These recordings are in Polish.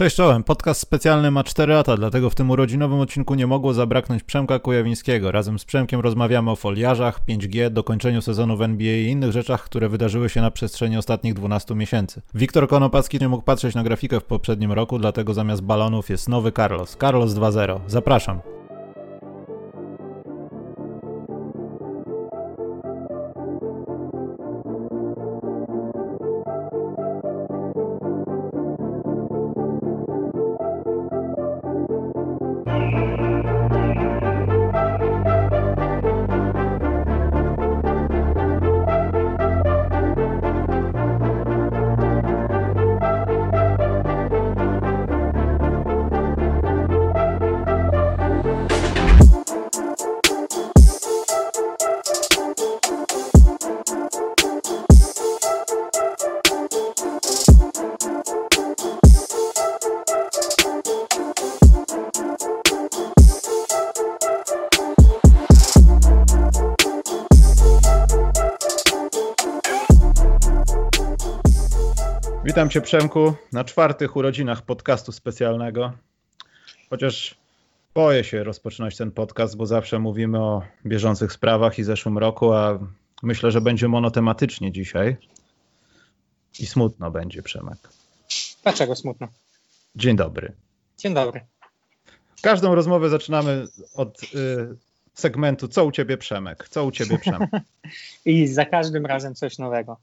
Cześć czołem, podcast specjalny ma 4 lata, dlatego w tym urodzinowym odcinku nie mogło zabraknąć Przemka Kujawińskiego. Razem z Przemkiem rozmawiamy o foliarzach, 5G, dokończeniu sezonu w NBA i innych rzeczach, które wydarzyły się na przestrzeni ostatnich 12 miesięcy. Wiktor Konopacki nie mógł patrzeć na grafikę w poprzednim roku, dlatego zamiast balonów jest nowy Carlos. Carlos 2.0. Zapraszam. Witam Cię Przemku na czwartych urodzinach podcastu specjalnego. Chociaż boję się rozpoczynać ten podcast, bo zawsze mówimy o bieżących sprawach i zeszłym roku, a myślę, że będzie monotematycznie dzisiaj. I smutno będzie, Przemek. Dlaczego smutno? Dzień dobry. Dzień dobry. Każdą rozmowę zaczynamy od y, segmentu Co u Ciebie Przemek? Co u Ciebie Przemek? I za każdym razem coś nowego.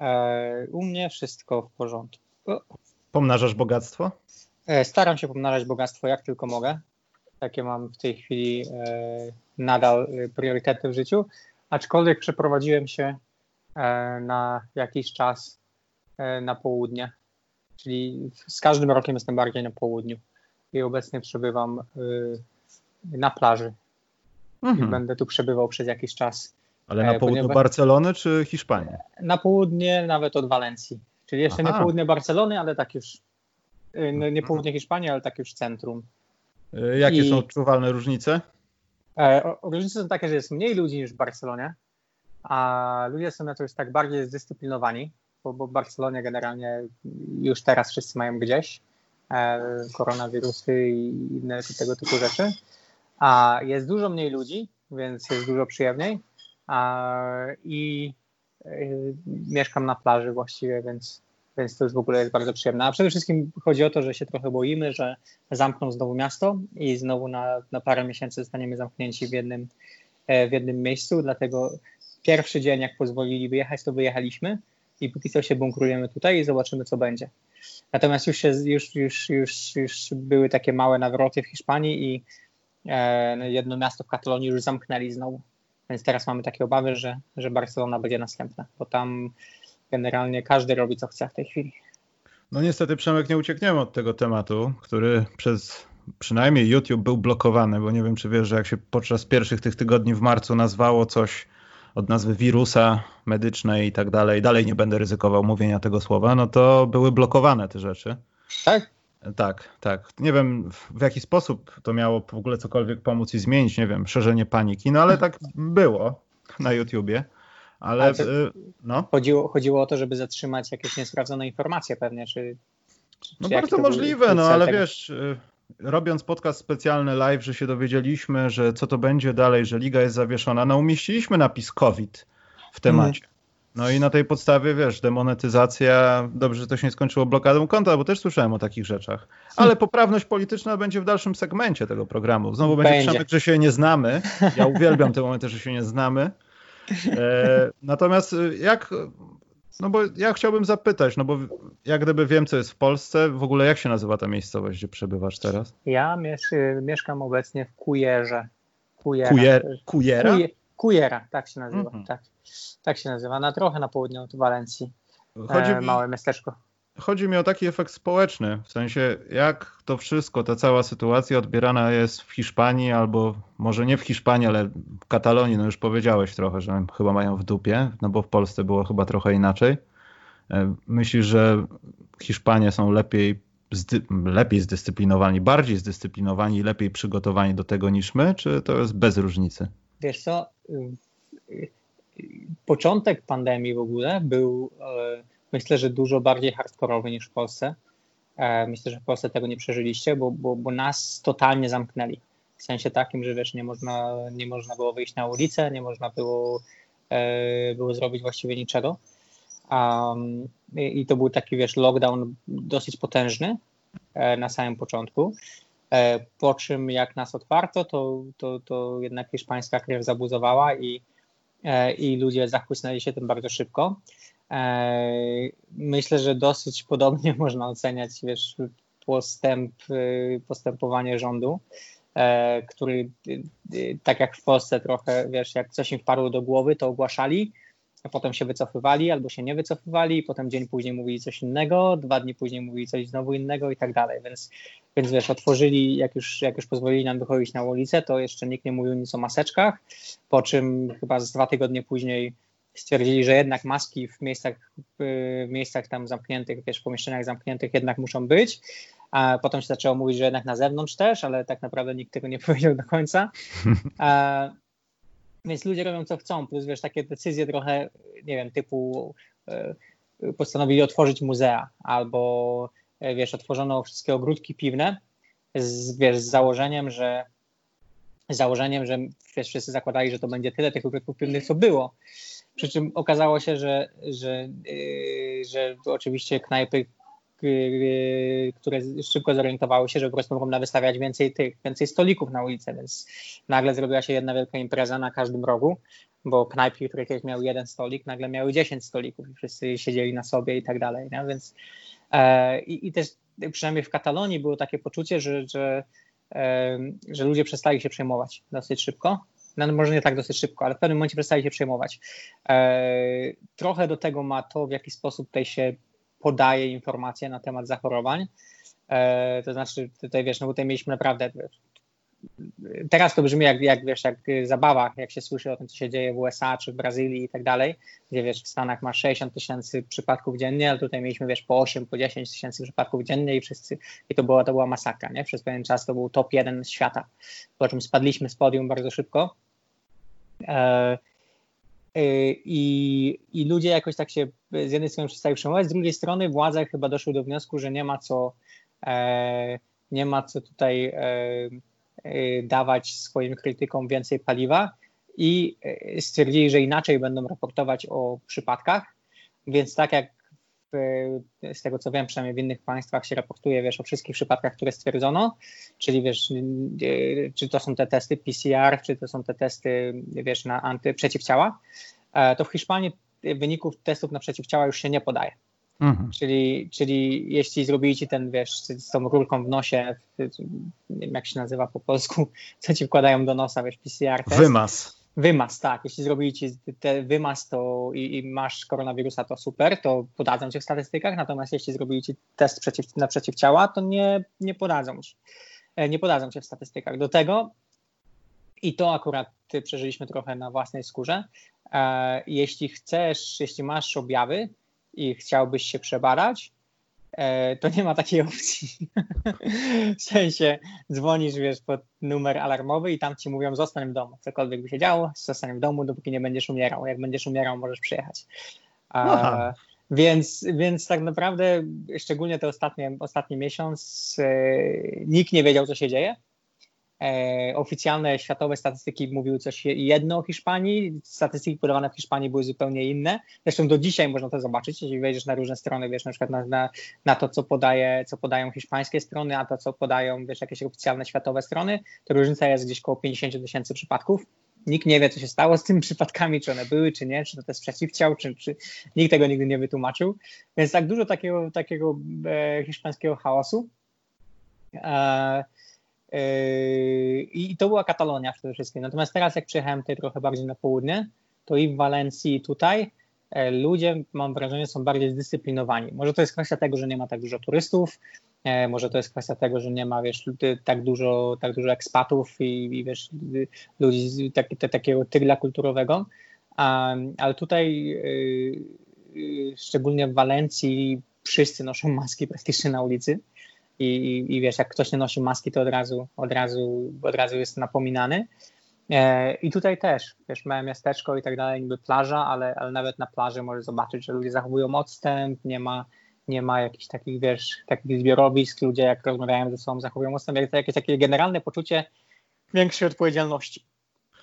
E, u mnie wszystko w porządku. Pomnażasz bogactwo? E, staram się pomnażać bogactwo jak tylko mogę. Takie mam w tej chwili e, nadal priorytety w życiu. Aczkolwiek przeprowadziłem się na jakiś czas na południe. Czyli z każdym rokiem jestem bardziej na południu. I obecnie przebywam na plaży. Mhm. I będę tu przebywał przez jakiś czas. Ale na e, południu ponieważ... Barcelony czy Hiszpanii? Na południe nawet od Walencji. Czyli jeszcze Aha. nie południe Barcelony, ale tak już e, no, nie południe Hiszpanii, ale tak już centrum. E, jakie I... są odczuwalne różnice? różnice są takie, że jest mniej ludzi niż w Barcelonie, a ludzie są na to już tak bardziej zdyscyplinowani, bo, bo w Barcelonie generalnie już teraz wszyscy mają gdzieś koronawirusy i inne tego typu rzeczy. A jest dużo mniej ludzi, więc jest dużo przyjemniej i y, mieszkam na plaży właściwie, więc, więc to jest w ogóle jest bardzo przyjemne. A przede wszystkim chodzi o to, że się trochę boimy, że zamkną znowu miasto i znowu na, na parę miesięcy zostaniemy zamknięci w jednym, e, w jednym miejscu, dlatego pierwszy dzień, jak pozwolili wyjechać, to wyjechaliśmy i póki co się bunkrujemy tutaj i zobaczymy, co będzie. Natomiast już, się, już, już, już, już były takie małe nawroty w Hiszpanii i e, jedno miasto w Katalonii już zamknęli znowu. Więc teraz mamy takie obawy, że, że Barcelona będzie następna, bo tam generalnie każdy robi co chce w tej chwili. No niestety Przemek nie uciekniemy od tego tematu, który przez przynajmniej YouTube był blokowany, bo nie wiem czy wiesz, że jak się podczas pierwszych tych tygodni w marcu nazwało coś od nazwy wirusa medycznej i tak dalej, dalej nie będę ryzykował mówienia tego słowa, no to były blokowane te rzeczy. Tak? Tak, tak. Nie wiem w jaki sposób to miało w ogóle cokolwiek pomóc i zmienić, nie wiem, szerzenie paniki, no ale tak było na YouTubie. Ale y, no. chodziło, chodziło o to, żeby zatrzymać jakieś niesprawdzone informacje pewnie, czy. czy no bardzo możliwe, no ale tego? wiesz, y, robiąc podcast specjalny live, że się dowiedzieliśmy, że co to będzie dalej, że liga jest zawieszona, no umieściliśmy napis COVID w temacie. Mm. No i na tej podstawie, wiesz, demonetyzacja, dobrze, że to się nie skończyło blokadą konta, bo też słyszałem o takich rzeczach. Ale poprawność polityczna będzie w dalszym segmencie tego programu. Znowu będzie, będzie. Przemek, że się nie znamy. Ja uwielbiam te momenty, że się nie znamy. E, natomiast jak, no bo ja chciałbym zapytać, no bo jak gdyby wiem, co jest w Polsce, w ogóle jak się nazywa ta miejscowość, gdzie przebywasz teraz? Ja miesz mieszkam obecnie w Kujerze. Kujera? Kujer, kujera? Kujera, tak się nazywa, mm -hmm. tak tak się nazywa, na trochę na południu od Walencji. Chodzi e, mi, małe miasteczko. Chodzi mi o taki efekt społeczny, w sensie jak to wszystko, ta cała sytuacja odbierana jest w Hiszpanii, albo może nie w Hiszpanii, ale w Katalonii, no już powiedziałeś trochę, że chyba mają w dupie, no bo w Polsce było chyba trochę inaczej. E, myślisz, że Hiszpanie są lepiej, zdy, lepiej zdyscyplinowani, bardziej zdyscyplinowani, lepiej przygotowani do tego niż my, czy to jest bez różnicy? Wiesz co, początek pandemii w ogóle był, e, myślę, że dużo bardziej hardkorowy niż w Polsce. Myślę, że w Polsce tego nie przeżyliście, bo, bo, bo nas totalnie zamknęli. W sensie takim, że wiesz, nie można, nie można było wyjść na ulicę, nie można było, było zrobić właściwie niczego. Um, i, I to był taki, wiesz, lockdown dosyć potężny na samym początku. E, po czym jak nas otwarto, to, to, to jednak hiszpańska krew zabuzowała i, e, i ludzie zachłysnęli się tym bardzo szybko. E, myślę, że dosyć podobnie można oceniać wiesz, postęp, postępowanie rządu, który tak jak w Polsce trochę, wiesz, jak coś im wpadło do głowy, to ogłaszali, a potem się wycofywali albo się nie wycofywali, potem dzień później mówili coś innego, dwa dni później mówili coś znowu innego i tak dalej, więc, więc wiesz, otworzyli, jak już, jak już pozwolili nam wychodzić na ulicę, to jeszcze nikt nie mówił nic o maseczkach, po czym chyba z dwa tygodnie później stwierdzili, że jednak maski w miejscach, w miejscach tam zamkniętych, wiesz, w pomieszczeniach zamkniętych jednak muszą być, a potem się zaczęło mówić, że jednak na zewnątrz też, ale tak naprawdę nikt tego nie powiedział do końca. Więc ludzie robią co chcą, plus wiesz, takie decyzje trochę, nie wiem, typu e, postanowili otworzyć muzea, albo wiesz, otworzono wszystkie ogródki piwne z, wiesz, z założeniem, że z założeniem, że wiesz, wszyscy zakładali, że to będzie tyle tych ogródków piwnych, co było. Przy czym okazało się, że, że, yy, że oczywiście knajpy Y, które szybko zorientowały się, że po prostu mogą wystawiać więcej tych, więcej stolików na ulicę, więc nagle zrobiła się jedna wielka impreza na każdym rogu, bo knajpy, które kiedyś miały jeden stolik, nagle miały 10 stolików i wszyscy siedzieli na sobie i tak dalej, nie? więc e, i, i, też przynajmniej w Katalonii było takie poczucie, że, że, e, że ludzie przestali się przejmować dosyć szybko, no, może nie tak dosyć szybko, ale w pewnym momencie przestali się przejmować. E, trochę do tego ma to, w jaki sposób tutaj się podaje informacje na temat zachorowań. E, to znaczy, tutaj wiesz, no tutaj mieliśmy naprawdę. Teraz to brzmi jak, jak wiesz, jak zabawa, jak się słyszy o tym, co się dzieje w USA czy w Brazylii i tak dalej, gdzie wiesz, w Stanach masz 60 tysięcy przypadków dziennie, ale tutaj mieliśmy wiesz po 8, po 10 tysięcy przypadków dziennie i wszyscy, i to była, to była masakra, nie? Przez pewien czas to był top jeden świata, po czym spadliśmy z podium bardzo szybko. E, Y, I, I ludzie jakoś tak się z jednej strony przestali przejmować, z drugiej strony władze chyba doszły do wniosku, że nie ma co, e, nie ma co tutaj e, e, dawać swoim krytykom więcej paliwa i e, stwierdzili, że inaczej będą raportować o przypadkach. Więc tak jak w, z tego co wiem, przynajmniej w innych państwach się raportuje, wiesz, o wszystkich przypadkach, które stwierdzono, czyli wiesz, czy to są te testy PCR, czy to są te testy, wiesz, na anty, przeciwciała, e, to w Hiszpanii wyników testów na przeciwciała już się nie podaje. Mhm. Czyli, czyli jeśli zrobili ci ten, wiesz, z tą rurką w nosie, nie wiem jak się nazywa po polsku, co ci wkładają do nosa, wiesz, PCR test. Wymaz. Wymaz, tak. Jeśli zrobili ci te wymaz to i, i, masz koronawirusa, to super, to podadzą cię w statystykach, natomiast jeśli zrobili ci test przeciw, na przeciwciała, to nie, nie podadzą ci. E, nie podadzą cię w statystykach. Do tego, i to akurat przeżyliśmy trochę na własnej skórze, e, jeśli chcesz, jeśli masz objawy i chciałbyś się przebadać, E, to nie ma takiej opcji. w sensie dzwonisz, wiesz, pod numer alarmowy i tam ci mówią zostań w domu. Cokolwiek by się działo, zostań w domu, dopóki nie będziesz umierał. Jak będziesz umierał, możesz przyjechać. A, więc, więc tak naprawdę, szczególnie te ostatnie, ostatni miesiąc, e, nikt nie wiedział, co się dzieje. E, oficjalne światowe statystyki mówiły coś jedno o Hiszpanii, statystyki podawane w Hiszpanii były zupełnie inne. Zresztą do dzisiaj można to zobaczyć, jeśli wejdziesz na różne strony, wiesz, na przykład na, na, na, to, co, podaje, co podają hiszpańskie strony, a to, co podają, wiesz, jakieś oficjalne światowe strony, to różnica jest gdzieś około 50 tysięcy przypadków. Nikt nie wie, co się stało z tymi przypadkami, czy one były, czy nie, czy to jest przeciwciał, czy, czy nikt tego nigdy nie wytłumaczył. Więc tak dużo takiego, takiego e, hiszpańskiego chaosu. E, I to była Katalonia przede wszystkim. Natomiast teraz, jak przyjechałem tutaj trochę bardziej na południe, to i w Walencji, i tutaj e, ludzie, mam wrażenie, są bardziej zdyscyplinowani. Może to jest kwestia tego, że nie ma tak dużo turystów, e, może to jest kwestia tego, że nie ma wiesz, tak, dużo, tak dużo ekspatów i, i wiesz, ludzi tak, te, takiego tygla kulturowego. ale tutaj, e, szczególnie w Walencji, wszyscy noszą maski praktycznie na ulicy i, i wiesz, jak ktoś nie nosi maski, to od razu, od razu, od razu jest napominany. E, I tutaj też, wiesz, małe miasteczko i tak dalej, niby plaża, ale, ale nawet na plaży możesz zobaczyć, że ludzie zachowują odstęp, nie ma, nie ma jakichś takich, wiesz, takich zbiorowisk, ludzie jak rozmawiają ze sobą, zachowują odstęp, jakieś takie generalne poczucie większej odpowiedzialności.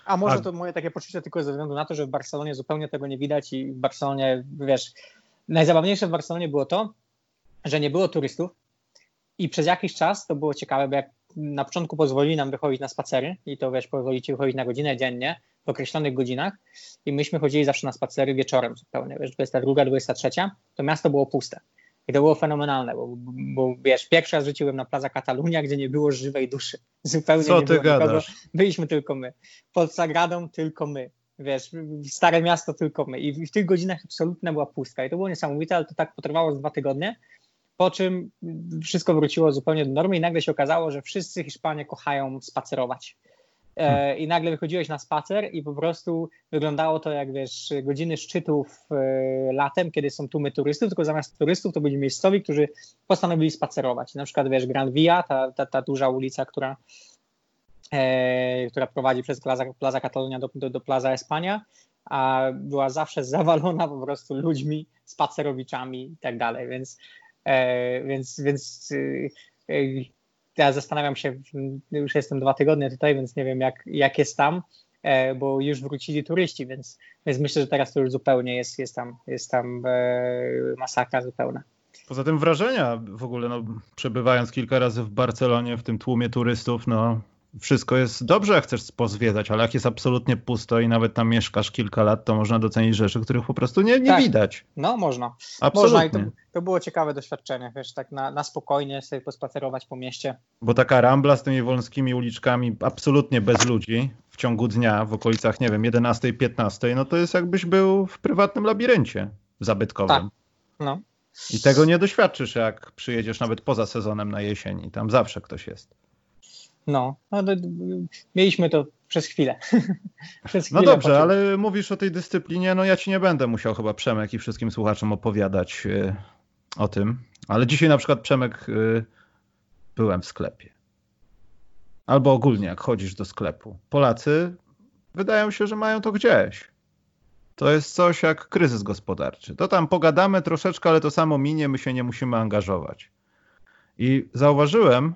A może to moje takie poczucie tylko ze względu na to, że w Barcelonie zupełnie tego nie widać i w Barcelonie, wiesz, najzabawniejsze w Barcelonie było to, że nie było turystów i przez jakiś czas to było ciekawe, bo jak na początku pozwolili nam wychodzić na spacery i to wiesz, pozwolicie ci wychodzić na godzinę dziennie w określonych godzinach i myśmy chodzili zawsze na spacery wieczorem zupełnie, wiesz, 22, 23, to miasto było puste. I to było fenomenalne, bo, bo, wiesz, pierwszy raz rzuciłem na Plaza Katalunia, gdzie nie było żywej duszy. Zupełnie Co nie ty było nikogo. Byliśmy tylko my. Pod Sagradą tylko my. Wiesz, stare miasto tylko my. I w, w tych godzinach absolutna była pustka. I to było niesamowite, ale to tak potrwało z dwa tygodnie. Po czym wszystko wróciło zupełnie do normy i nagle się okazało, że wszyscy Hiszpanie kochają spacerować. E, I nagle wychodziłeś na spacer i po prostu wyglądało to jak wiesz, godziny szczytów e, latem, kiedy są tłumy turystów, tylko zamiast turystów to byli miejscowi, którzy postanowili spacerować. Na przykład wiesz, Gran Via, ta, ta, ta duża ulica, która, e, która prowadzi przez Plaza, Plaza Catalonia do, do, do Plaza Espania, a była zawsze zawalona po prostu ludźmi, spacerowiczami i tak dalej, więc, więc, więc e, e, ja zastanawiam się, już jestem dwa tygodnie tutaj, więc nie wiem jak, jak jest tam, e, bo już wrócili turyści, więc, więc myślę, że teraz to już zupełnie jest, jest tam, jest tam e, masakra zupełna. Poza tym wrażenia w ogóle, no, przebywając kilka razy w Barcelonie w tym tłumie turystów, no wszystko jest dobrze, jak chcesz pozwiedzać, ale jak jest absolutnie pusto i nawet tam mieszkasz kilka lat, to można docenić rzeczy, których po prostu nie, nie Tak. widać. No można. Absolutnie. Można i to, to było ciekawe doświadczenie, wiesz, tak na, na spokojnie sobie pospacerować po mieście. Bo taka rambla z tymi wolskimi uliczkami absolutnie bez ludzi w ciągu dnia w okolicach, nie wiem, 11-15, no to jest jakbyś był w prywatnym labiryncie zabytkowym. Tak. No. I tego nie doświadczysz, jak przyjedziesz nawet poza sezonem na jesień i tam zawsze ktoś jest. No, no mieliśmy to przez chwilę. przez No chwilę dobrze, poczuł. ale mówisz o tej dyscyplinie, no ja ci nie będę musiał chyba Przemek i wszystkim słuchaczom opowiadać y, o tym, ale dzisiaj na przykład Przemek y, byłem w sklepie. Albo ogólnie jak chodzisz do sklepu. Polacy wydają się, że mają to gdzieś. To jest coś jak kryzys gospodarczy. To tam pogadamy troszeczkę, ale to samo minie, my się nie musimy angażować. I zauważyłem,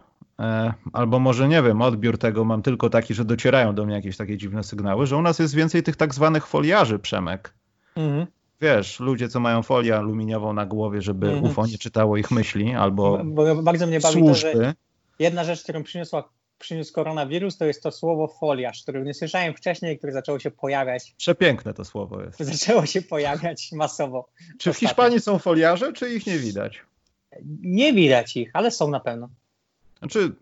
albo może nie wiem, odbiór tego mam tylko taki, że docierają do mnie jakieś takie dziwne sygnały, że u nas jest więcej tych tak zwanych foliarzy, Przemek. Mhm. Wiesz, ludzie, co mają folię aluminiową na głowie, żeby Mhm. UFO nie czytało ich myśli, albo Bo bardzo mnie bawi to, że służby. jedna rzecz, którą przyniosła, przyniósł koronawirus, to jest to słowo foliarz, którego nie słyszałem wcześniej, które zaczęło się pojawiać, Przepiękne to słowo jest. zaczęło się pojawiać masowo. Czy w. Hiszpanii są foliarze, czy ich nie widać? Nie widać ich, ale są na pewno. Znaczy,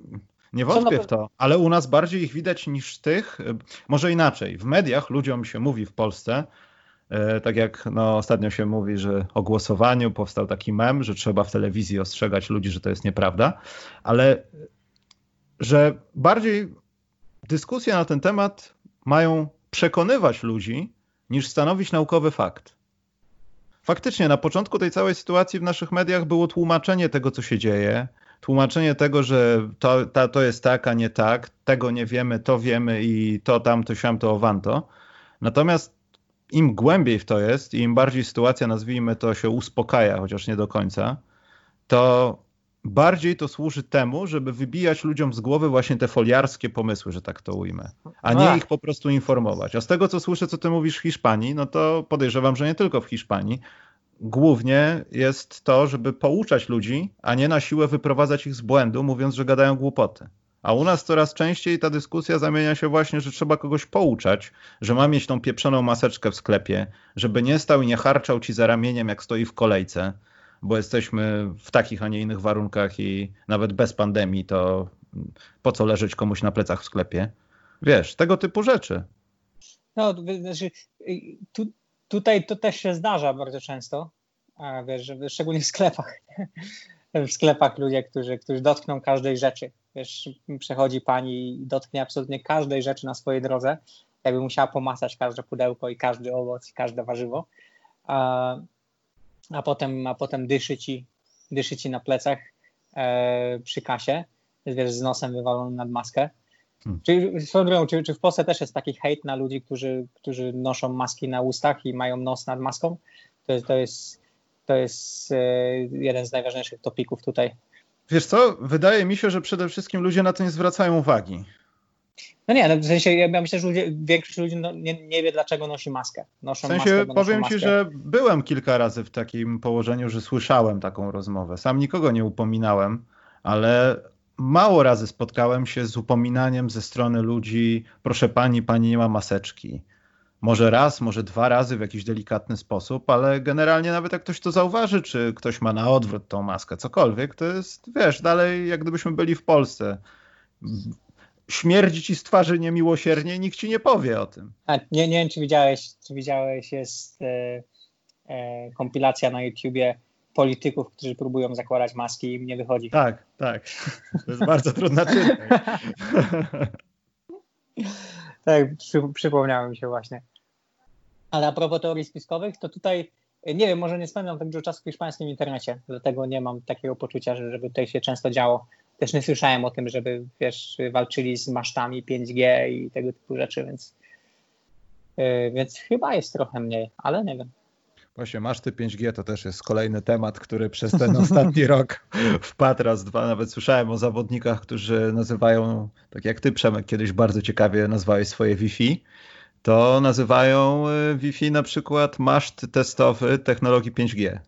nie wątpię w to, ale u nas bardziej ich widać niż tych. y, Może inaczej. W mediach ludziom się mówi w Polsce, e, tak jak no, ostatnio się mówi, że o głosowaniu powstał taki mem, że trzeba w telewizji ostrzegać ludzi, że to jest nieprawda, ale że bardziej dyskusje na ten temat mają przekonywać ludzi niż stanowić naukowy fakt. Faktycznie na początku tej całej sytuacji w naszych mediach było tłumaczenie tego, co się dzieje, tłumaczenie tego, że to, ta, to jest tak, a nie tak, tego nie wiemy, to wiemy i to tamto, siam to, owanto. Natomiast im głębiej w to jest i im bardziej sytuacja, nazwijmy to, się uspokaja, chociaż nie do końca, to bardziej to służy temu, żeby wybijać ludziom z głowy właśnie te foliarskie pomysły, że tak to ujmę, a nie ich po prostu informować. A z tego, co słyszę, co ty mówisz w Hiszpanii, no to podejrzewam, że nie tylko w Hiszpanii, głównie jest to, żeby pouczać ludzi, a nie na siłę wyprowadzać ich z błędu, mówiąc, że gadają głupoty. A u nas coraz częściej ta dyskusja zamienia się właśnie, że trzeba kogoś pouczać, że ma mieć tą pieprzoną maseczkę w sklepie, żeby nie stał i nie harczał ci za ramieniem, jak stoi w kolejce, bo jesteśmy w takich, a nie innych warunkach i nawet bez pandemii, to po co leżeć komuś na plecach w sklepie? Wiesz, tego typu rzeczy. No, znaczy, y, tu, tutaj to też się zdarza bardzo często, wiesz, szczególnie w sklepach. W sklepach ludzie, którzy, którzy dotkną każdej rzeczy. Wiesz, przechodzi pani i dotknie absolutnie każdej rzeczy na swojej drodze, jakby musiała pomasać każde pudełko i każdy owoc i każde warzywo, a, a, potem, a potem dyszy ci, dyszy ci na plecach e, przy kasie, wiesz, z nosem wywalonym nad maskę. Hmm. Czy, swoją czy, czy w Polsce też jest taki hejt na ludzi, którzy, którzy noszą maski na ustach i mają nos nad maską? To jest, to jest to jest jeden z najważniejszych topików tutaj. Wiesz co, wydaje mi się, że przede wszystkim ludzie na to nie zwracają uwagi. No nie, no w sensie ja myślę, że ludzie, większość ludzi no, nie, nie, wie, dlaczego nosi maskę. Noszą w sensie maskę, powiem ci, że byłem kilka razy w takim położeniu, że słyszałem taką rozmowę. Sam nikogo nie upominałem, ale mało razy spotkałem się z upominaniem ze strony ludzi, proszę pani, pani nie ma maseczki. Może raz, może dwa razy w jakiś delikatny sposób, ale generalnie nawet jak ktoś to zauważy, czy ktoś ma na odwrót tą maskę, cokolwiek, to jest, wiesz, dalej jak gdybyśmy byli w Polsce śmierdzi ci z twarzy niemiłosiernie i nikt ci nie powie o tym. A, nie, nie wiem, czy widziałeś, czy widziałeś, jest e, e, kompilacja na YouTubie polityków, którzy próbują zakładać maski i im nie wychodzi. Tak, tak. To jest bardzo trudna czynność. tak, przy, przypomniałem się właśnie. Ale a propos teorii spiskowych, to tutaj nie wiem, może nie spędzam tak dużo czasu w hiszpańskim internecie, dlatego nie mam takiego poczucia, że żeby tutaj się często działo też nie słyszałem o tym, żeby wiesz, walczyli z masztami 5G i tego typu rzeczy, więc, yy, więc chyba jest trochę mniej, ale nie wiem. Właśnie maszty 5G to też jest kolejny temat, który przez ten ostatni rok wpadł raz, dwa. Nawet słyszałem o zawodnikach, którzy nazywają, tak jak ty Przemek kiedyś bardzo ciekawie nazwałeś swoje Wi-Fi, to nazywają y, Wi-Fi na przykład maszt testowy technologii 5G.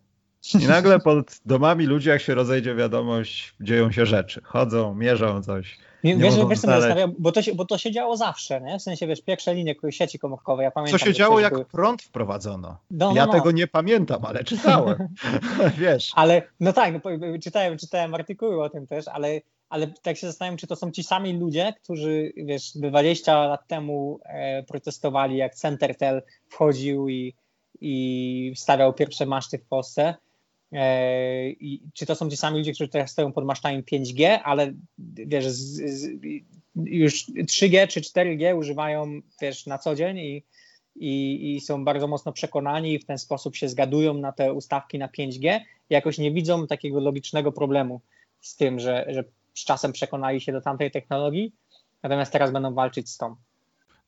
I nagle pod domami ludzi, jak się rozejdzie wiadomość, dzieją się rzeczy. Chodzą, mierzą coś. Nie, wiesz, wiesz co mnie zastanawia, bo to, się, bo to się działo zawsze, nie? W sensie, wiesz, pierwsze linie sieci komórkowej, ja pamiętam. Co się działo, jak były... prąd wprowadzono. No, no, ja no. tego nie pamiętam, ale czytałem, wiesz. Ale, no tak, no, czytałem, czytałem artykuły o tym też, ale, ale tak się zastanawiam, czy to są ci sami ludzie, którzy, wiesz, 20 lat temu e, protestowali, jak Centertel wchodził i, i stawiał pierwsze maszty w Polsce, I czy to są ci sami ludzie, którzy teraz stoją pod masztami 5G, ale wiesz, z, z, już 3G czy 4G używają wiesz, na co dzień i, i, i, są bardzo mocno przekonani i w ten sposób się zgadują na te ustawki na 5G, jakoś nie widzą takiego logicznego problemu z tym, że, że z czasem przekonali się do tamtej technologii, natomiast teraz będą walczyć z tą.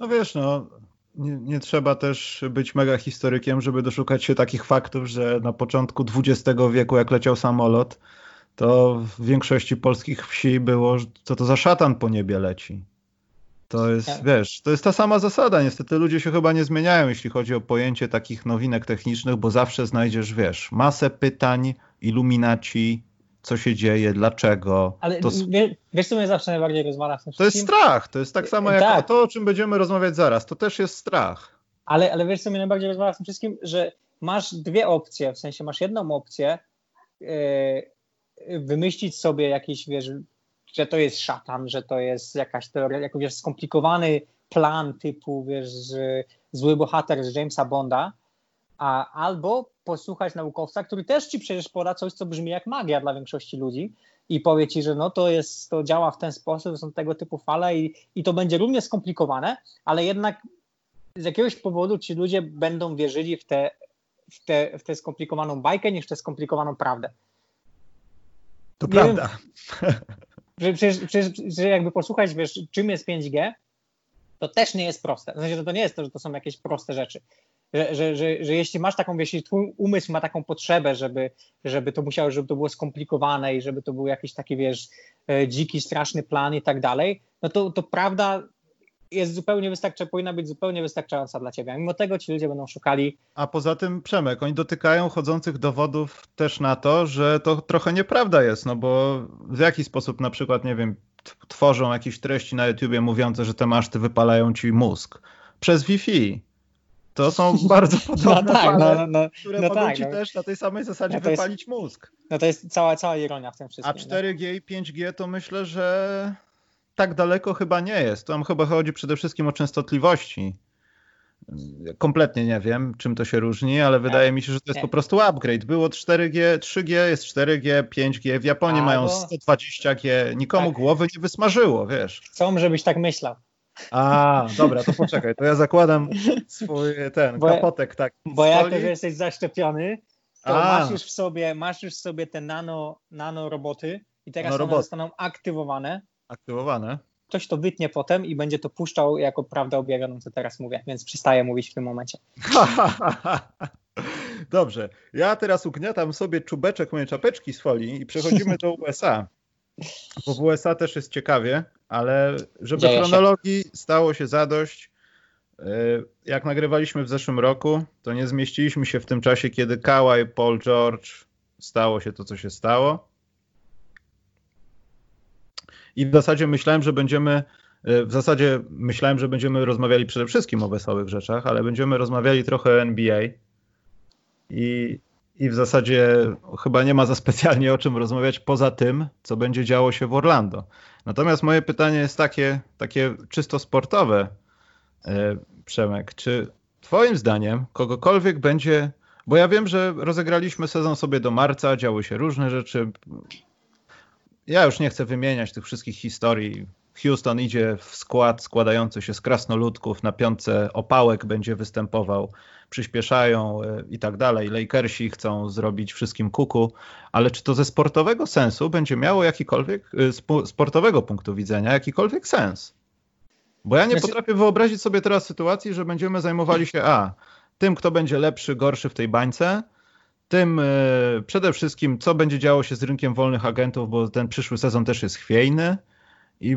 No wiesz, no nie, nie, trzeba też być mega historykiem, żeby doszukać się takich faktów, że na początku XX wieku, jak leciał samolot, to w większości polskich wsi było, co to za szatan po niebie leci. To jest, tak. wiesz, to jest ta sama zasada. Niestety ludzie się chyba nie zmieniają, jeśli chodzi o pojęcie takich nowinek technicznych, bo zawsze znajdziesz, wiesz, masę pytań, iluminaci, co się dzieje, dlaczego. Ale to... wiesz, co mnie zawsze najbardziej rozwala w tym To jest strach, to jest tak samo jak tak. to, o czym będziemy rozmawiać zaraz, to też jest strach. Ale, ale wiesz, co mnie najbardziej rozwala w tym wszystkim, że masz dwie opcje, w sensie masz jedną opcję, yy, wymyślić sobie jakiś, wiesz, że to jest szatan, że to jest jakaś teoria, jakiś skomplikowany plan typu, wiesz, zły bohater z Jamesa Bonda, a, albo posłuchać naukowca, który też ci przecież poda coś, co brzmi jak magia dla większości ludzi i powie ci, że no to jest, to działa w ten sposób, są tego typu fale i, i to będzie równie skomplikowane, ale jednak z jakiegoś powodu ci ludzie będą wierzyli w tę w te, w te skomplikowaną bajkę niż w tę skomplikowaną prawdę. To Nie prawda. Wiem, że, przecież, że jakby posłuchać, wiesz, czym jest 5G, to też nie jest proste. W sensie, że to nie jest to, że to są jakieś proste rzeczy że, że, że, że jeśli masz taką, jeśli twój umysł ma taką potrzebę, żeby, żeby to musiało, żeby to było skomplikowane i żeby to był jakiś taki, wiesz, e, dziki, straszny plan i tak dalej, no to, to prawda jest zupełnie wystarczająca, powinna być zupełnie wystarczająca dla ciebie. A mimo tego ci ludzie będą szukali. A poza tym, Przemek, oni dotykają chodzących dowodów też na to, że to trochę nieprawda jest, no bo w jaki sposób na przykład, nie wiem, tworzą jakieś treści na YouTubie mówiące, że te maszty wypalają ci mózg przez Wi-Fi. To są bardzo podobne no tak, fale, no, no, które no mogą tak, ci no. też na tej samej zasadzie no wypalić jest, mózg. No to jest cała, cała ironia w tym wszystkim. A 4G i 5G to myślę, że tak daleko chyba nie jest. Tam chyba chodzi przede wszystkim o częstotliwości. Kompletnie nie wiem, czym to się różni, ale wydaje mi się, że to jest nie. po prostu upgrade. Było 4G, 3G, jest 4G, 5G. W Japonii Albo... mają 120G. Nikomu tak. głowy nie wysmażyło, wiesz. Chcą, żebyś tak myślał. A, dobra, to poczekaj, to ja zakładam swój ten bo, kapotek tak. Bo jak to, że jesteś zaszczepiony, to A. masz już w sobie, masz już w sobie te nano, nano roboty i teraz one zostaną aktywowane. Aktywowane. Ktoś to wytnie potem i będzie to puszczał jako prawdę objawioną, co teraz mówię, więc przestaję mówić w tym momencie. Dobrze, ja teraz ugniatam sobie czubeczek mojej czapeczki z folii i przechodzimy do USA. Bo w USA też jest ciekawie, ale żeby Dzieje chronologii się. stało się zadość, e, jak nagrywaliśmy w zeszłym roku, to nie zmieściliśmy się w tym czasie, kiedy Kawhi, Paul George, stało się to, co się stało. I w zasadzie myślałem, że będziemy e, w zasadzie myślałem, że będziemy rozmawiali przede wszystkim o wesołych rzeczach, ale będziemy rozmawiali trochę o NBA. I, I w zasadzie chyba nie ma za specjalnie o czym rozmawiać poza tym, co będzie działo się w Orlando. Natomiast moje pytanie jest takie, takie czysto sportowe, e, Przemek. Czy Twoim zdaniem kogokolwiek będzie bo ja wiem, że rozegraliśmy sezon sobie do marca, działy się różne rzeczy. Ja już nie chcę wymieniać tych wszystkich historii. Houston idzie w skład składający się z krasnoludków, na piątce opałek będzie występował, przyspieszają e, i tak dalej. Lakersi chcą zrobić wszystkim kuku, ale czy to ze sportowego sensu będzie miało jakikolwiek, e, sportowego punktu widzenia, jakikolwiek sens? Bo ja nie znaczy- potrafię wyobrazić sobie teraz sytuacji, że będziemy zajmowali się A tym, kto będzie lepszy, gorszy w tej bańce, tym e, przede wszystkim, co będzie działo się z rynkiem wolnych agentów, bo ten przyszły sezon też jest chwiejny i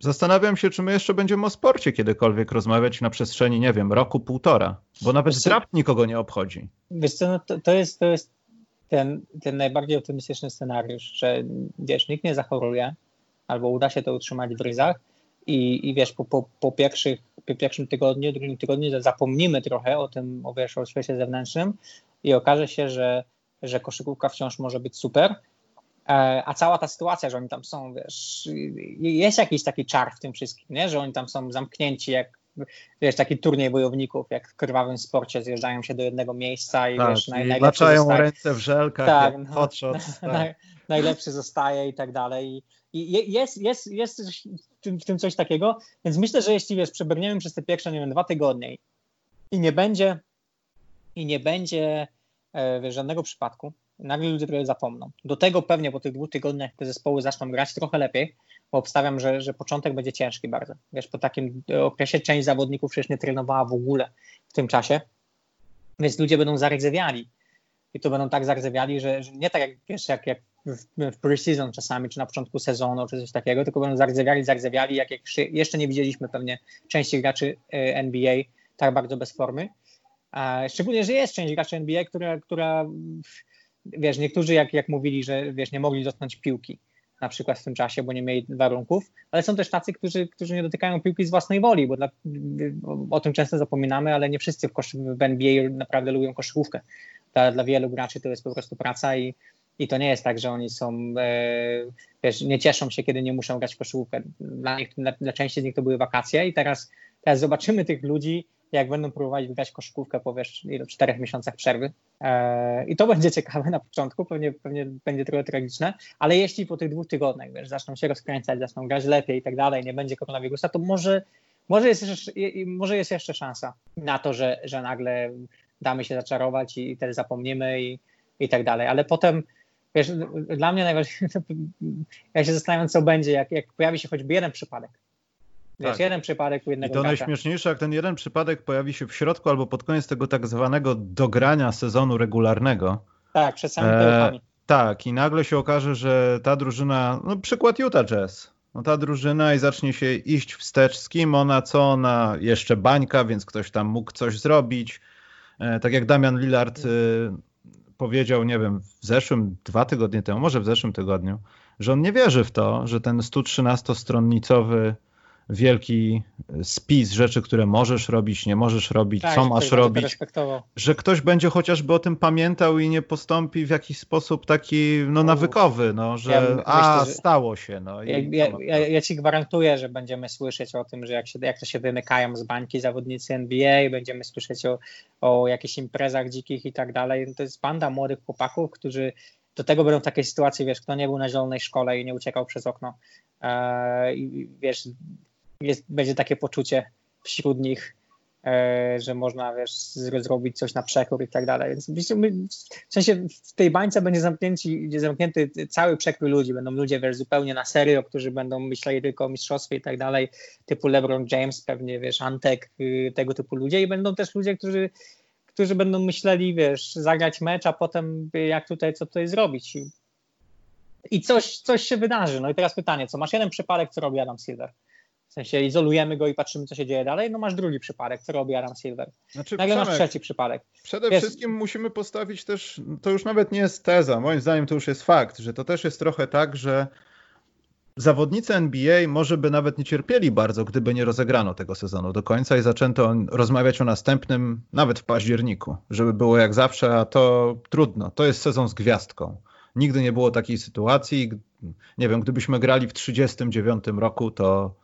zastanawiam się, czy my jeszcze będziemy o sporcie kiedykolwiek rozmawiać na przestrzeni, nie wiem, roku, półtora, bo nawet wiesz, draft nikogo nie obchodzi. Wiesz co, no to, to, jest, to jest ten, ten najbardziej optymistyczny scenariusz, że wiesz, nikt nie zachoruje, albo uda się to utrzymać w ryzach, i, i wiesz, po, po, po, pierwszych, po pierwszym tygodniu, drugim tygodniu zapomnimy trochę o tym, o, wiesz, o świecie zewnętrznym i okaże się, że, że koszykówka wciąż może być super, a cała ta sytuacja, że oni tam są, wiesz, jest jakiś taki czar w tym wszystkim, nie? że oni tam są zamknięci jak wiesz, taki turniej bojowników, jak w krwawym sporcie zjeżdżają się do jednego miejsca i tak, wiesz, naj, i maczają ręce w żelkach, tak, no, tak. naj, najlepszy zostaje i tak dalej. I jest, jest, jest w tym, w tym coś takiego, więc myślę, że jeśli wiesz, przebrniemy przez te pierwsze, nie wiem, dwa tygodnie i nie będzie i nie będzie e, wiesz, żadnego przypadku, nagle ludzie trochę zapomną. Do tego pewnie po tych dwóch tygodniach te zespoły zaczną grać trochę lepiej, bo obstawiam, że, że początek będzie ciężki bardzo. Wiesz, po takim okresie część zawodników przecież nie trenowała w ogóle w tym czasie, więc ludzie będą zaryzewiali. I to będą tak zaryzewiali, że, że nie tak jak, wiesz, jak, jak w, w pre-season czasami, czy na początku sezonu, czy coś takiego, tylko będą zardzewiali, zardzewiali, jak, jak jeszcze nie widzieliśmy pewnie części graczy e, NBA tak bardzo bez formy. Szczególnie, że jest część graczy NBA, która, która wiesz, niektórzy jak, jak mówili, że wiesz, nie mogli dotknąć piłki na przykład w tym czasie, bo nie mieli warunków, ale są też tacy, którzy, którzy nie dotykają piłki z własnej woli, bo dla, o tym często zapominamy, ale nie wszyscy w, koszy, w NBA naprawdę lubią koszykówkę. Dla, dla wielu graczy to jest po prostu praca i, i to nie jest tak, że oni są, e, wiesz, nie cieszą się, kiedy nie muszą grać w koszykówkę. Dla, dla, dla części z nich to były wakacje i teraz, teraz zobaczymy tych ludzi, jak będą próbować grać koszykówkę po wiesz, czterech miesiącach przerwy. E, I to będzie ciekawe na początku, pewnie, pewnie będzie trochę tragiczne, ale jeśli po tych dwóch tygodniach wiesz, zaczną się rozkręcać, zaczną grać lepiej i tak dalej, nie będzie koronawirusa, to może, może, jest, jeszcze, może jest jeszcze szansa na to, że, że nagle damy się zaczarować i, i też zapomnimy i, i tak dalej. Ale potem wiesz, dla mnie najważniejsze, ja się zastanawiam, co będzie, jak, jak pojawi się choćby jeden przypadek. Wiesz, tak. jeden przypadek u jednego I to gracza. najśmieszniejsze, jak ten jeden przypadek pojawi się w środku albo pod koniec tego tak zwanego dogrania sezonu regularnego. Tak, przed samymi e, Tak, i nagle się okaże, że ta drużyna, no przykład Utah Jazz, no ta drużyna i zacznie się iść wstecz z kim ona, co ona, jeszcze bańka, więc ktoś tam mógł coś zrobić. E, tak jak Damian Lillard e, powiedział, nie wiem, w zeszłym, dwa tygodnie temu, może w zeszłym tygodniu, że on nie wierzy w to, że ten 113-stronnicowy wielki spis rzeczy, które możesz robić, nie możesz robić, tak, co masz robić, że ktoś będzie chociażby o tym pamiętał i nie postąpi w jakiś sposób taki no, nawykowy, no, że ja a, myślę, stało się. No, ja, ja, ja, ja, ci gwarantuję, że będziemy słyszeć o tym, że jak, się, jak to się wymykają z bańki zawodnicy NBA, będziemy słyszeć o, o jakichś imprezach dzikich i tak dalej. To jest banda młodych chłopaków, którzy do tego będą takie sytuacje, wiesz, kto nie był na zielonej szkole i nie uciekał przez okno. Eee, wiesz, jest, będzie takie poczucie wśród nich, e, że można wiesz, zrobić coś na przekór i tak dalej. Więc my, w sensie w tej bańce będzie zamknięci, zamknięty cały przekrój ludzi. Będą ludzie wiesz, zupełnie na serio, którzy będą myśleli tylko o mistrzostwie i tak dalej, typu LeBron James, pewnie wiesz, Antek, y, tego typu ludzie i będą też ludzie, którzy którzy będą myśleli, wiesz, zagrać mecz, a potem jak tutaj, co tutaj zrobić. I, i coś, coś się wydarzy. No i teraz pytanie, co masz jeden przypadek, co robi Adam Silver? W sensie izolujemy go i patrzymy, co się dzieje dalej. No masz drugi przypadek, co robi Adam Silver. Znaczy, Nagle Przemek, masz trzeci przypadek. Przede Wiesz, wszystkim musimy postawić też, to już nawet nie jest teza, moim zdaniem to już jest fakt, że to też jest trochę tak, że zawodnicy NBA może by nawet nie cierpieli bardzo, gdyby nie rozegrano tego sezonu do końca i zaczęto rozmawiać o następnym nawet w październiku, żeby było jak zawsze, a to trudno. To jest sezon z gwiazdką. Nigdy nie było takiej sytuacji. Nie wiem, gdybyśmy grali w 39 roku, to,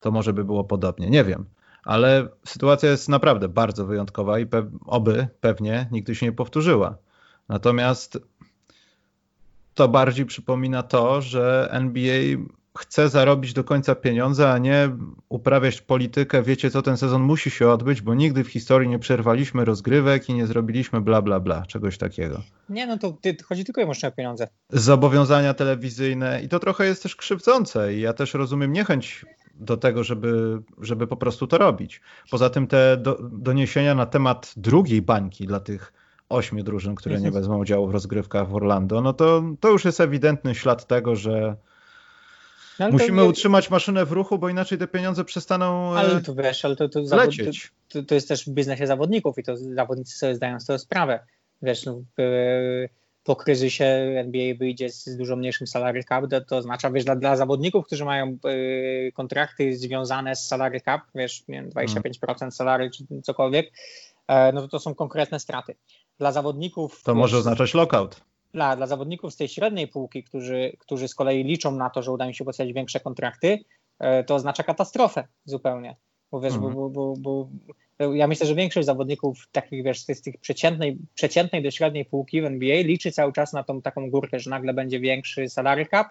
to może by było podobnie. Nie wiem. Ale sytuacja jest naprawdę bardzo wyjątkowa i pe oby pewnie nigdy się nie powtórzyła. Natomiast to bardziej przypomina to, że NBA chce zarobić do końca pieniądze, a nie uprawiać politykę, wiecie co, ten sezon musi się odbyć, bo nigdy w historii nie przerwaliśmy rozgrywek i nie zrobiliśmy bla bla bla, czegoś takiego. Nie, no to chodzi tylko i wyłącznie o pieniądze. Zobowiązania telewizyjne i to trochę jest też krzywdzące i ja też rozumiem niechęć do tego, żeby, żeby po prostu to robić. Poza tym te do, doniesienia na temat drugiej bańki dla tych ośmiu drużyn, które nie mhm. wezmą udziału w rozgrywkach w Orlando, no to, to już jest ewidentny ślad tego, że no, musimy utrzymać maszynę w ruchu, bo inaczej te pieniądze przestaną Ale e, to wiesz, ale to, to. To, to, jest też w biznesie zawodników i to zawodnicy sobie zdają z tego sprawę. Wiesz, no, po kryzysie NBA wyjdzie z, dużo mniejszym salary cap, to, oznacza, wiesz, dla, dla zawodników, którzy mają y, kontrakty związane z salary cap, wiesz, nie wiem, 25% salary czy cokolwiek, e, no to to są konkretne straty dla zawodników. To może oznaczać lockout. Dla, dla zawodników z tej średniej półki, którzy, którzy z kolei liczą na to, że uda im się podpisać większe kontrakty, e, to oznacza katastrofę zupełnie. Bo wiesz, mhm. bo, bo, bo, bo, ja myślę, że większość zawodników takich, wiesz, z tych przeciętnej, przeciętnej do średniej półki w NBA liczy cały czas na tą taką górkę, że nagle będzie większy salary cap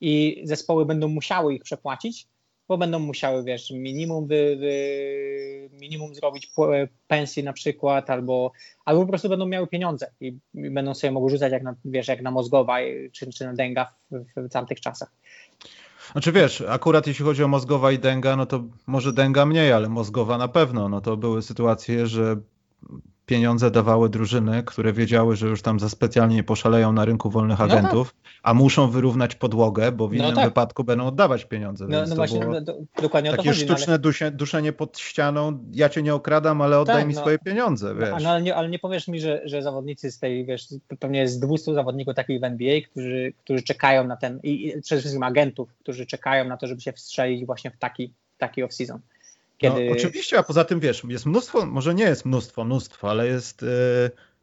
i zespoły będą musiały ich przepłacić, bo będą musiały, wiesz, minimum, wy, wy, minimum zrobić pensji na przykład, albo, albo po prostu będą miały pieniądze i, i będą sobie mogły rzucać jak na, wiesz, jak na Mozgowa czy, czy na Denga w, w tamtych czasach. Znaczy wiesz, akurat jeśli chodzi o Mozgowa i Denga, no to może Denga mniej, ale Mozgowa na pewno. No to były sytuacje, że pieniądze dawały drużyny, które wiedziały, że już tam za specjalnie nie poszaleją na rynku wolnych no agentów, no tak. a muszą wyrównać podłogę, bo w no innym no tak. wypadku będą oddawać pieniądze. No, no właśnie, no, do, dokładnie o to Takie chodzi, no sztuczne ale... dusie, duszenie pod ścianą, ja cię nie okradam, ale oddaj tak, mi swoje pieniądze, wiesz. No, ale, nie, ale nie powiesz mi, że, że zawodnicy z tej, wiesz, pewnie jest 200 zawodników takich w NBA, którzy, którzy czekają na ten, i, i przede wszystkim agentów, którzy czekają na to, żeby się wstrzelić właśnie w taki, taki off-season. Kiedy... No, oczywiście, a poza tym wiesz, jest mnóstwo, może nie jest mnóstwo, mnóstwo, ale jest y,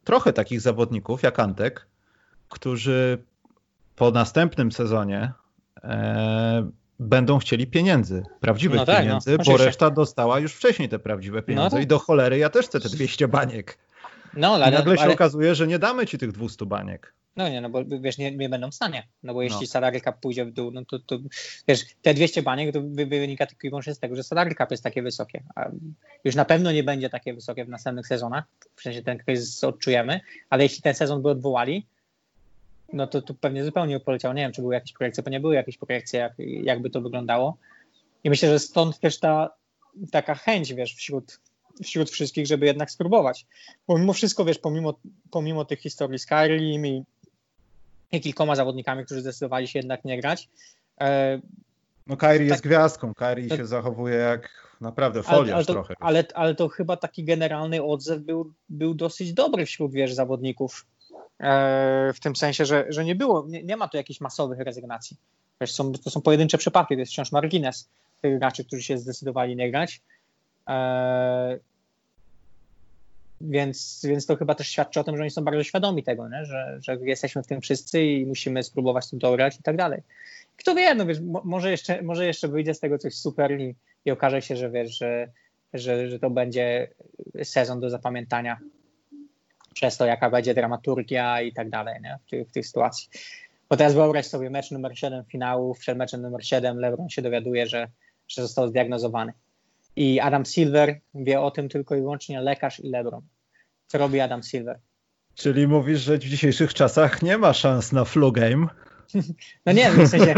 trochę takich zawodników jak Antek, którzy po następnym sezonie y, będą chcieli pieniędzy, prawdziwych no tak, no, pieniędzy, no, bo reszta dostała już wcześniej te prawdziwe pieniądze no tak. i do cholery ja też chcę te 200 baniek. No, ale, I nagle się ale... okazuje, że nie damy ci tych 200 baniek. No nie, no bo wiesz, nie, nie będą w stanie. No bo jeśli no. salary cap pójdzie w dół, no to, to wiesz, te 200 baniek to wynika tylko i wyłącznie z tego, że salary cap jest takie wysokie. A już na pewno nie będzie takie wysokie w następnych sezonach. W sensie ten kryzys odczujemy, ale jeśli ten sezon by odwołali, no to, to pewnie zupełnie poleciał. Nie wiem, czy były jakieś projekcje, bo nie były jakieś projekcje, jak, jakby to wyglądało. I myślę, że stąd też ta taka chęć, wiesz, wśród wśród wszystkich, żeby jednak spróbować. Bo mimo wszystko, wiesz, pomimo, pomimo tych historii z Kyrie i i kilkoma zawodnikami, którzy zdecydowali się jednak nie grać. E, no Kairi tak, jest gwiazdką, Kairi to, się zachowuje jak naprawdę foliarz ale, ale trochę. Ale, ale to chyba taki generalny odzew był, był dosyć dobry wśród wiesz, zawodników. E, w tym sensie, że, że nie było, nie, nie ma tu jakichś masowych rezygnacji. Wiesz, są, to są pojedyncze przypadki, to jest wciąż margines tych graczy, którzy się zdecydowali nie grać. E, więc, więc to chyba też świadczy o tym, że oni są bardzo świadomi tego, nie? Że, że jesteśmy w tym wszyscy i musimy spróbować to dograć i tak dalej. Kto wie, no wiesz, może jeszcze, może jeszcze wyjdzie z tego coś super i, i okaże się, że wiesz, że, że, że to będzie sezon do zapamiętania przez to, jaka będzie dramaturgia i tak dalej nie? W, tej, w tej sytuacji. Bo teraz wyobraź sobie mecz numer 7 finału, przed meczem numer 7 LeBron się dowiaduje, że, że został zdiagnozowany. I Adam Silver wie o tym tylko i wyłącznie lekarz i LeBron. Co robi Adam Silver? Czyli mówisz, że w dzisiejszych czasach nie ma szans na flu game? No nie, w sensie,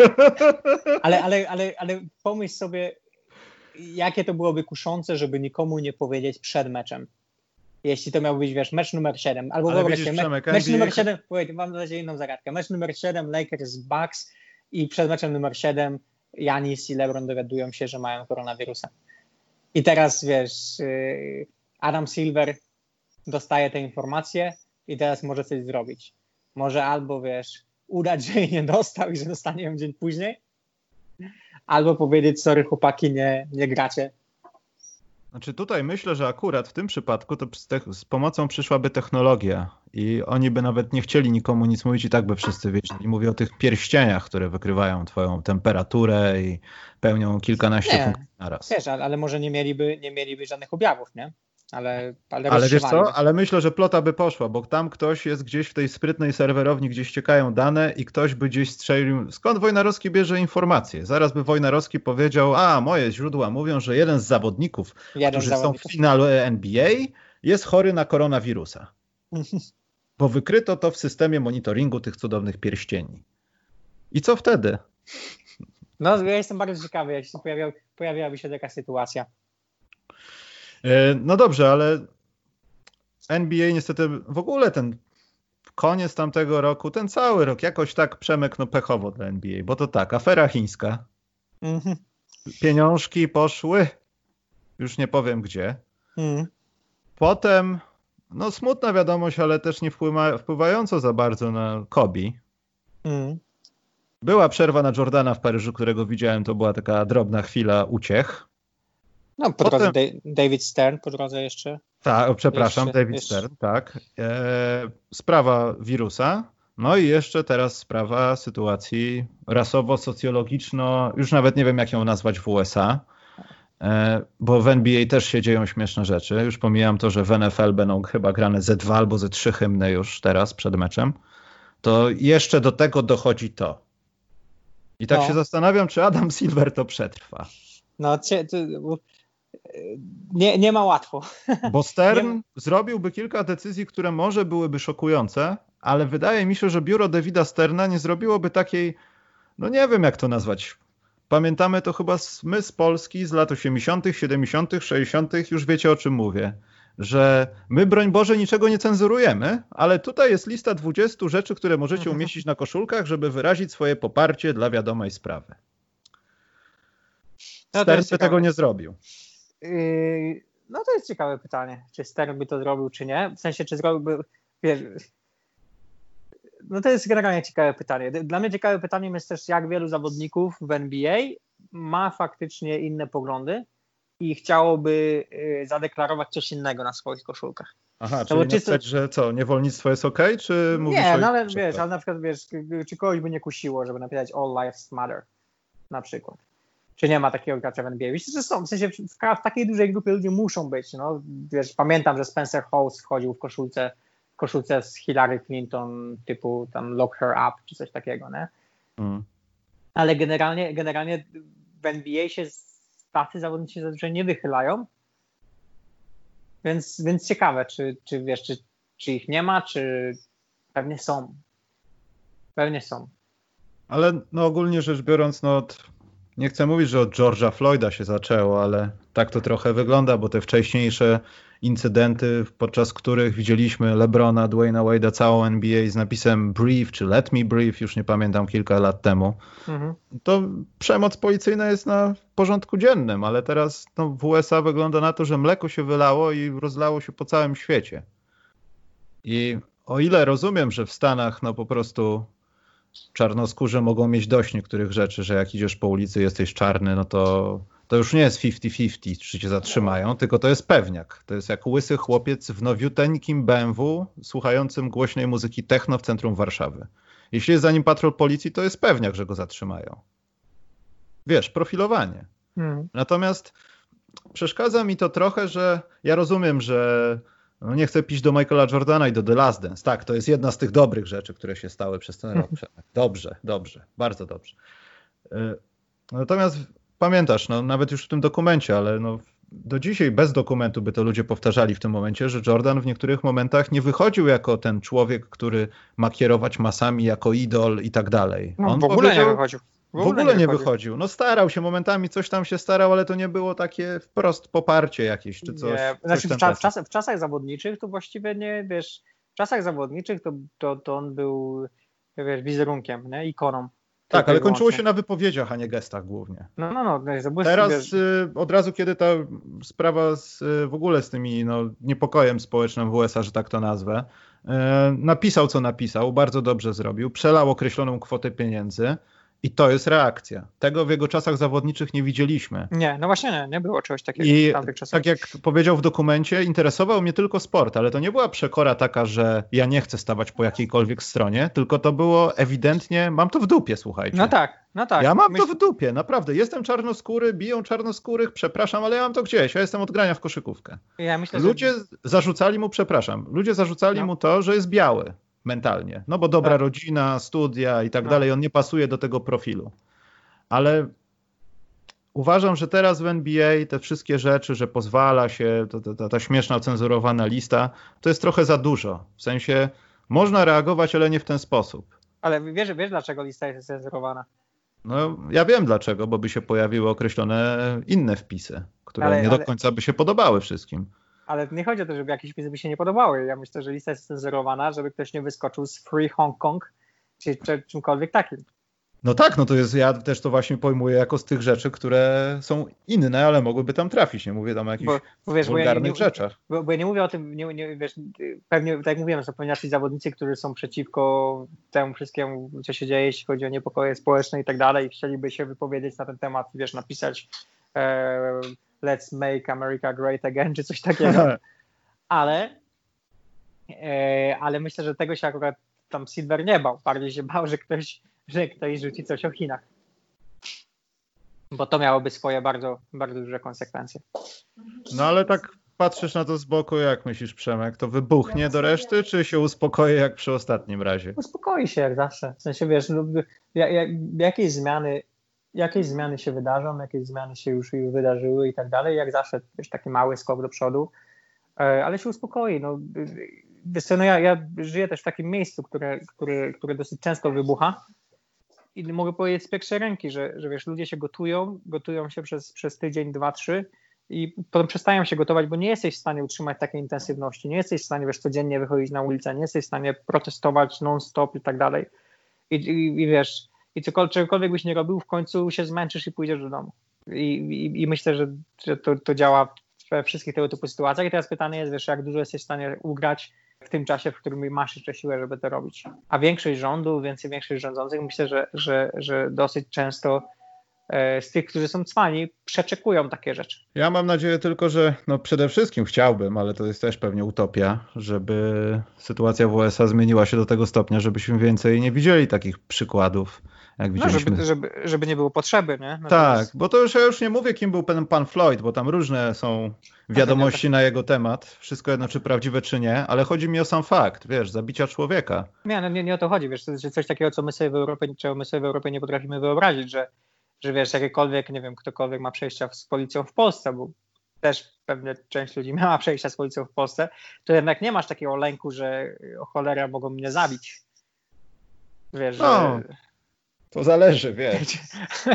ale, ale, ale, ale pomyśl sobie, jakie to byłoby kuszące, żeby nikomu nie powiedzieć przed meczem. jeśli to miał być, wiesz, mecz numer 7, albo wyobraź się, mecz, mecz numer 7, wait, mam na razie inną zagadkę, mecz numer 7, Lakers, Bucks i przed meczem numer 7 Janis i LeBron dowiadują się, że mają koronawirusa. I teraz, wiesz, y, Adam Silver dostaje te informacje i teraz może coś zrobić. Może albo, wiesz, udać, że jej nie dostał i że dostanie ją dzień później, albo powiedzieć, sorry chłopaki, nie, nie gracie, znaczy tutaj myślę, że akurat w tym przypadku to z pomocą przyszłaby technologia i oni by nawet nie chcieli nikomu nic mówić i tak by wszyscy wiedzieli. Mówię o tych pierścieniach, które wykrywają twoją temperaturę i pełnią kilkanaście nie, funkcji naraz. Wiesz, ale może nie mieliby, nie mieliby żadnych objawów, nie? Ale, ale, ale wiesz co, ale myślę, że plota by poszła, bo tam ktoś jest gdzieś w tej sprytnej serwerowni, gdzie ściekają dane i ktoś by gdzieś strzelił, skąd Wojnarowski bierze informacje. Zaraz by Wojnarowski powiedział, a moje źródła mówią, że jeden z zawodników, jeden którzy zawodników. są w finale NBA jest chory na koronawirusa. bo wykryto to w systemie monitoringu tych cudownych pierścieni. I co wtedy? No, ja jestem bardzo ciekawy, jak się pojawiał, pojawiłaby się taka sytuacja. E, no dobrze, ale NBA niestety w ogóle ten koniec tamtego roku, ten cały rok jakoś tak przemyk no pechowo dla NBA, bo to tak, afera chińska. Mhm. Pieniążki poszły, już nie powiem gdzie. Mhm. Potem, no smutna wiadomość, ale też nie wpływa, wpływająco za bardzo na Kobi. Mhm. Była przerwa na Jordana w Paryżu, którego widziałem, to była taka drobna chwila uciech. No, po Potem... drodze David Stern, po drodze jeszcze. Tak, przepraszam, jeszcze, David jeszcze. Stern, tak. E, sprawa wirusa. No i jeszcze teraz sprawa sytuacji rasowo-socjologiczno, już nawet nie wiem jak ją nazwać w USA, e, bo w NBA też się dzieją śmieszne rzeczy. Już pomijam to, że w NFL będą chyba grane ze dwa albo ze trzy hymny już teraz przed meczem. To jeszcze do tego dochodzi to. I tak no. się zastanawiam, czy Adam Silver to przetrwa. No, nie, nie ma łatwo. Bo Stern nie... zrobiłby kilka decyzji, które może byłyby szokujące, ale wydaje mi się, że biuro Davida Sterna nie zrobiłoby takiej, no nie wiem jak to nazwać. Pamiętamy to chyba my z Polski z lat 80., 70., 60., już wiecie o czym mówię. Że my, broń Boże, niczego nie cenzurujemy, ale tutaj jest lista 20 rzeczy, które możecie mhm. umieścić na koszulkach, żeby wyrazić swoje poparcie dla wiadomej sprawy. No Stern by tego nie zrobił. Yy, no to jest ciekawe pytanie, czy Stern by to zrobił, czy nie. W sensie, czy zrobiłby, wiesz, no to jest generalnie ciekawe pytanie. Dla mnie ciekawe pytaniem jest też, jak wielu zawodników w NBA ma faktycznie inne poglądy i chciałoby yy, zadeklarować coś innego na swoich koszulkach. Aha, czyli czy to... że co, niewolnictwo jest ok, czy mówisz Nie, no ale wiesz, ale na przykład wiesz, czy kogoś by nie kusiło, żeby napisać All Lives Matter na przykład czy nie ma takiego gracza w NBA. Myślę, że są, w sensie w, w takiej dużej grupie ludzi muszą być. No. Wiesz, pamiętam, że Spencer Hawes wchodził w koszulce, koszulce z Hillary Clinton typu tam Lock Her Up czy coś takiego, nie? Mm. Ale generalnie, generalnie w NBA się tacy zawodnicy zazwyczaj nie wychylają, więc, więc ciekawe, czy, czy wiesz, czy, czy ich nie ma, czy pewnie są. Pewnie są. Ale no ogólnie rzecz biorąc, no od nie chcę mówić, że od George'a Floyda się zaczęło, ale tak to trochę wygląda, bo te wcześniejsze incydenty, podczas których widzieliśmy LeBrona, Dwayna Wade'a, całą NBA z napisem brief, czy let me brief, już nie pamiętam, kilka lat temu, mhm. to przemoc policyjna jest na porządku dziennym, ale teraz no, w USA wygląda na to, że mleko się wylało i rozlało się po całym świecie. I o ile rozumiem, że w Stanach no po prostu czarnoskórze mogą mieć dość niektórych rzeczy, że jak idziesz po ulicy jesteś czarny, no to to już nie jest 50-50, czy cię zatrzymają, tylko to jest pewniak. To jest jak łysy chłopiec w nowiuteńkim BMW słuchającym głośnej muzyki techno w centrum Warszawy. Jeśli jest za nim patrol policji, to jest pewniak, że go zatrzymają. Wiesz, profilowanie. Hmm. Natomiast przeszkadza mi to trochę, że ja rozumiem, że no nie chcę pić do Michaela Jordana i do The Last Dance. Tak, to jest jedna z tych dobrych rzeczy, które się stały przez ten rok. Dobrze, dobrze, bardzo dobrze. E, natomiast pamiętasz, no, nawet już w tym dokumencie, ale no, do dzisiaj bez dokumentu by to ludzie powtarzali w tym momencie, że Jordan w niektórych momentach nie wychodził jako ten człowiek, który ma kierować masami, jako idol i tak dalej. No, On w ogóle nie wychodził. W ogóle, w ogóle nie, nie wychodził. No starał się, momentami coś tam się starał, ale to nie było takie wprost poparcie jakieś, czy coś. Nie. Znaczy coś w, czas, w, czas, w, czasach zawodniczych to właściwie nie, wiesz, w czasach zawodniczych to, to, to on był, wiesz, wizerunkiem, nie? ikoną. Tak, ale kończyło się na wypowiedziach, a nie gestach głównie. No, no, no. no Teraz y, od razu, kiedy ta sprawa z, y, w ogóle z tymi no, niepokojem społecznym w USA, że tak to nazwę, y, napisał co napisał, bardzo dobrze zrobił, przelał określoną kwotę pieniędzy, i to jest reakcja. Tego w jego czasach zawodniczych nie widzieliśmy. Nie, no właśnie nie, nie było czegoś takiego I w tamtych czasach. Tak jak powiedział w dokumencie, interesował mnie tylko sport, ale to nie była przekora taka, że ja nie chcę stawać po jakiejkolwiek stronie, tylko to było ewidentnie, mam to w dupie, słuchajcie. No tak, no tak. Ja mam to w dupie, naprawdę. Jestem czarnoskóry, biją czarnoskórych, przepraszam, ale ja mam to gdzieś. Ja jestem od grania w koszykówkę. Ja myślę, Ludzie że... zarzucali mu, przepraszam, ludzie zarzucali no. mu to, że jest biały mentalnie. No bo dobra tak. rodzina, studia i tak no. dalej, on nie pasuje do tego profilu. Ale uważam, że teraz w NBA te wszystkie rzeczy, że pozwala się, to, ta śmieszna, cenzurowana lista, to jest trochę za dużo. W sensie można reagować, ale nie w ten sposób. Ale wiesz, wiesz dlaczego lista jest cenzurowana? No, ja wiem dlaczego, bo by się pojawiły określone inne wpisy, które ale, nie do końca by się podobały wszystkim ale nie chodzi o to, żeby jakieś by się nie podobały. Ja myślę, że lista jest cenzurowana, żeby ktoś nie wyskoczył z Free Hong Kong czy, czy czymkolwiek takim. No tak, no to jest, ja też to właśnie pojmuję jako z tych rzeczy, które są inne, ale mogłyby tam trafić, nie mówię tam o jakichś bo, wiesz, wulgarnych bo ja nie, rzeczach. Bo, bo, ja nie mówię o tym, nie, nie, wiesz, pewnie, tak jak mówiłem, są pewnie nasi zawodnicy, którzy są przeciwko temu wszystkiemu, co się dzieje, jeśli chodzi o niepokoje społeczne i tak dalej i chcieliby się wypowiedzieć na ten temat, wiesz, napisać Let's Make America Great Again, czy coś takiego. Ale, e, ale myślę, że tego się akurat tam Silver nie bał. Bardziej się bał, że ktoś, że ktoś rzuci coś o Chinach. Bo to miałoby swoje bardzo, bardzo duże konsekwencje. No ale tak patrzysz na to z boku, jak myślisz, Przemek? To wybuchnie do reszty, czy się uspokoi jak przy ostatnim razie? Uspokoi się jak zawsze. W sensie, wiesz, jakieś zmiany jakieś zmiany się wydarzą, jakieś zmiany się już, wydarzyły i tak dalej. Jak zawsze wiesz, taki mały skok do przodu, e, ale się uspokoi. No, wiesz co, no ja, ja żyję też w takim miejscu, które, które, które dosyć często wybucha i mogę powiedzieć z pierwszej ręki, że, że wiesz, ludzie się gotują, gotują się przez, przez tydzień, dwa, trzy i potem przestają się gotować, bo nie jesteś w stanie utrzymać takiej intensywności, nie jesteś w stanie wiesz, codziennie wychodzić na ulicę, nie jesteś w stanie protestować non-stop i tak dalej. I, i, i wiesz, i cokolwiek, czegokolwiek byś nie robił, w końcu się zmęczysz i pójdziesz do domu. I, i, i myślę, że, że to, to działa we wszystkich tego typu sytuacjach. I teraz pytanie jest, wiesz, jak dużo jesteś w stanie ugrać w tym czasie, w którym masz jeszcze siłę, żeby to robić. A większość rządu, więcej większość rządzących, myślę, że, że, że dosyć często e, z tych, którzy są cwani, przeczekują takie rzeczy. Ja mam nadzieję tylko, że no przede wszystkim chciałbym, ale to jest też pewnie utopia, żeby sytuacja w USA zmieniła się do tego stopnia, żebyśmy więcej nie widzieli takich przykładów jak widzieliśmy. No, żeby, żeby, żeby nie było potrzeby, nie? tak, bo to już ja już nie mówię, kim był ten pan Floyd, bo tam różne są wiadomości na jego temat, wszystko jedno, czy prawdziwe, czy nie, ale chodzi mi o sam fakt, wiesz, zabicia człowieka. Nie, no nie, nie o to chodzi, wiesz, to jest coś takiego, co my sobie w Europie, czego my sobie w Europie nie potrafimy wyobrazić, że, że wiesz, jakiekolwiek, nie wiem, ktokolwiek ma przejścia z policją w Polsce, bo też pewnie część ludzi miała przejścia z policją w Polsce, to jednak nie masz takiego lęku, że o cholera mogą mnie zabić. Wiesz, no. że to zależy, wiesz.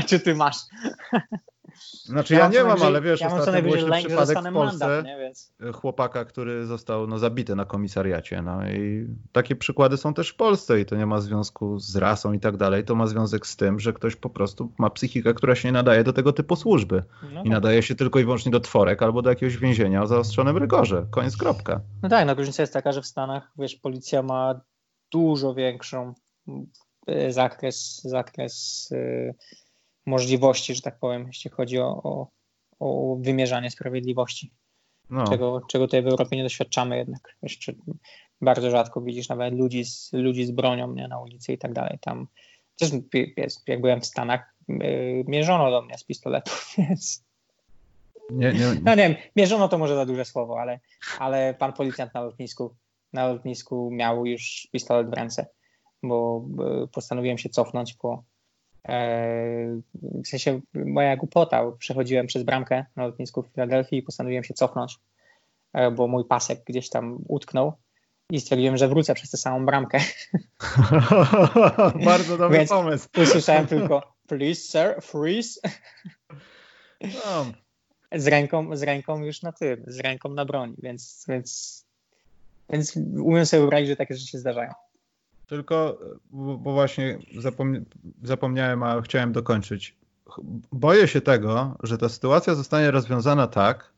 Czy ty masz? Znaczy ja, ja nie mam, ale wiesz, ja ostatnio był przypadek w Polsce mandat, nie, chłopaka, który został no, zabity na komisariacie. No i takie przykłady są też w Polsce i to nie ma związku z rasą i tak dalej. To ma związek z tym, że ktoś po prostu ma psychikę, która się nie nadaje do tego typu służby. No I tak. nadaje się tylko i wyłącznie do tworek albo do jakiegoś więzienia o zaostrzonym rygorze. Koniec, kropka. No tak, no różnica jest taka, że w Stanach, wiesz, policja ma dużo większą zakres, zakres y, możliwości, że tak powiem, jeśli chodzi o, o, o wymierzanie sprawiedliwości. No. Czego, czego tutaj w Europie nie doświadczamy jednak. Jeszcze bardzo rzadko widzisz nawet ludzi z, ludzi z bronią nie, na ulicy i tak dalej. Tam też jak byłem w Stanach, y, mierzono do mnie z pistoletów, więc. Nie, nie, nie. No nie wiem, mierzono to może za duże słowo, ale, ale pan policjant na lotnisku, na lotnisku miał już pistolet w ręce bo postanowiłem się cofnąć po e, w sensie moja głupota, przechodziłem przez bramkę na lotnisku w Filadelfii i postanowiłem się cofnąć, e, bo mój pasek gdzieś tam utknął i stwierdziłem, że wrócę przez tę samą bramkę. Bardzo dobry Więc pomysł. Usłyszałem tylko Please, sir, freeze. No. Z, ręką, z ręką już na tym, z ręką na broni, więc, więc, więc umiem sobie wyobrazić, że takie rzeczy się zdarzają. Tylko, bo właśnie zapomni zapomniałem, a chciałem dokończyć. Boję się tego, że ta sytuacja zostanie rozwiązana tak,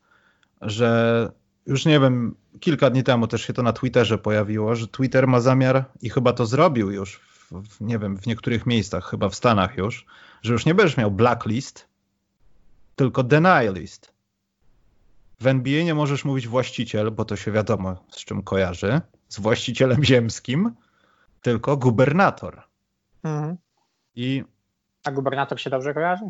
że już nie wiem, kilka dni temu też się to na Twitterze pojawiło, że Twitter ma zamiar i chyba to zrobił już, w, nie wiem, w niektórych miejscach, chyba w Stanach już, że już nie będziesz miał blacklist, tylko denial list. W NBA nie możesz mówić właściciel, bo to się wiadomo z czym kojarzy, z właścicielem ziemskim, tylko gubernator. Mhm. I... A gubernator się dobrze kojarzy?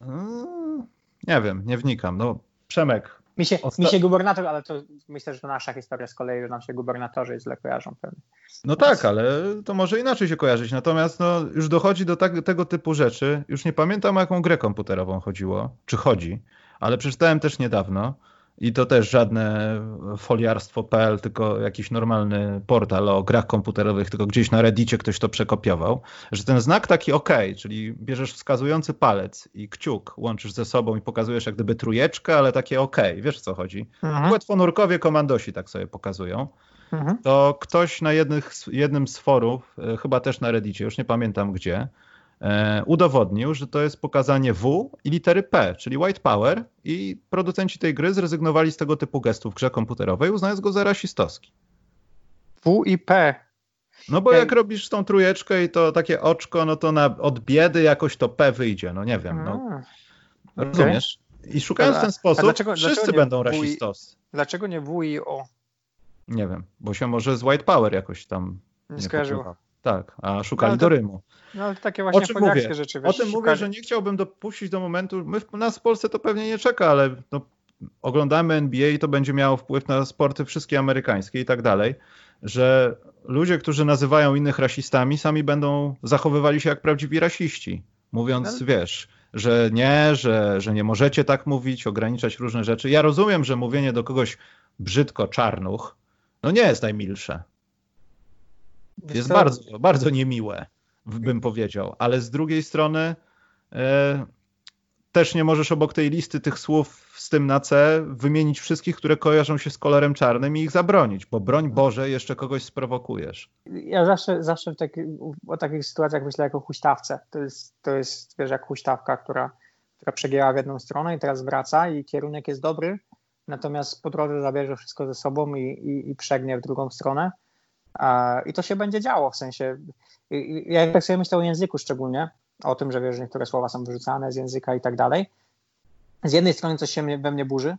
Mm, nie wiem, nie wnikam. No, Przemek. Mi się, Osta... mi się gubernator, ale to myślę, że to nasza historia z kolei, że nam się gubernatorzy źle kojarzą pewnie. No tak, ale to może inaczej się kojarzyć. Natomiast no, już dochodzi do tak, tego typu rzeczy. Już nie pamiętam, o jaką grę komputerową chodziło, czy chodzi, ale przeczytałem też niedawno, i to też żadne foliarstwo.pl, tylko jakiś normalny portal o grach komputerowych, tylko gdzieś na Reddicie ktoś to przekopiował, że ten znak taki OK, czyli bierzesz wskazujący palec i kciuk łączysz ze sobą i pokazujesz jak gdyby trujeczkę, ale takie OK, wiesz o co chodzi. Mhm. Łatwonurkowie komandosi tak sobie pokazują. Mhm. To ktoś na jednych, jednym z forów, e, chyba też na Reddicie, już nie pamiętam gdzie, udowodnił, że to jest pokazanie W i litery P, czyli white power i producenci tej gry zrezygnowali z tego typu gestów w grze komputerowej, uznając go za rasistowski. W i P. No bo jak robisz tą trójeczkę i to takie oczko, no to na, od biedy jakoś to P wyjdzie, no nie wiem. No. Rozumiesz? I szukając w ten sposób, dlaczego, wszyscy dlaczego będą rasistowscy. Dlaczego nie W i O? Nie wiem, bo się może z white power jakoś tam nie, nie skojarzyło. Tak, a szukali no, to, do Rymu. No ale takie właśnie o czym mówię? rzeczy. Wiesz, o tym mówię, że nie chciałbym dopuścić do momentu, my, nas w Polsce to pewnie nie czeka, ale no, oglądamy NBA i to będzie miało wpływ na sporty wszystkie amerykańskie i tak dalej, że ludzie, którzy nazywają innych rasistami, sami będą zachowywali się jak prawdziwi rasiści, mówiąc, no. wiesz, że nie, że, że nie możecie tak mówić, ograniczać różne rzeczy. Ja rozumiem, że mówienie do kogoś brzydko czarnuch, no nie jest najmilsze. Jest bardzo, bardzo niemiłe, bym powiedział. Ale z drugiej strony e, też nie możesz obok tej listy tych słów z tym na C wymienić wszystkich, które kojarzą się z kolorem czarnym i ich zabronić, bo broń Boże jeszcze kogoś sprowokujesz. Ja zawsze, zawsze w taki, o takich sytuacjach myślę jako huśtawce. To jest, to jest wiesz, jak huśtawka, która, która przegięła w jedną stronę i teraz wraca i kierunek jest dobry, natomiast po drodze zabierze wszystko ze sobą i, i, i przegnie w drugą stronę i to się będzie działo, w sensie, ja tak sobie myślę o języku szczególnie, o tym, że wiesz, że niektóre słowa są wyrzucane z języka i tak dalej. Z jednej strony coś się we mnie burzy,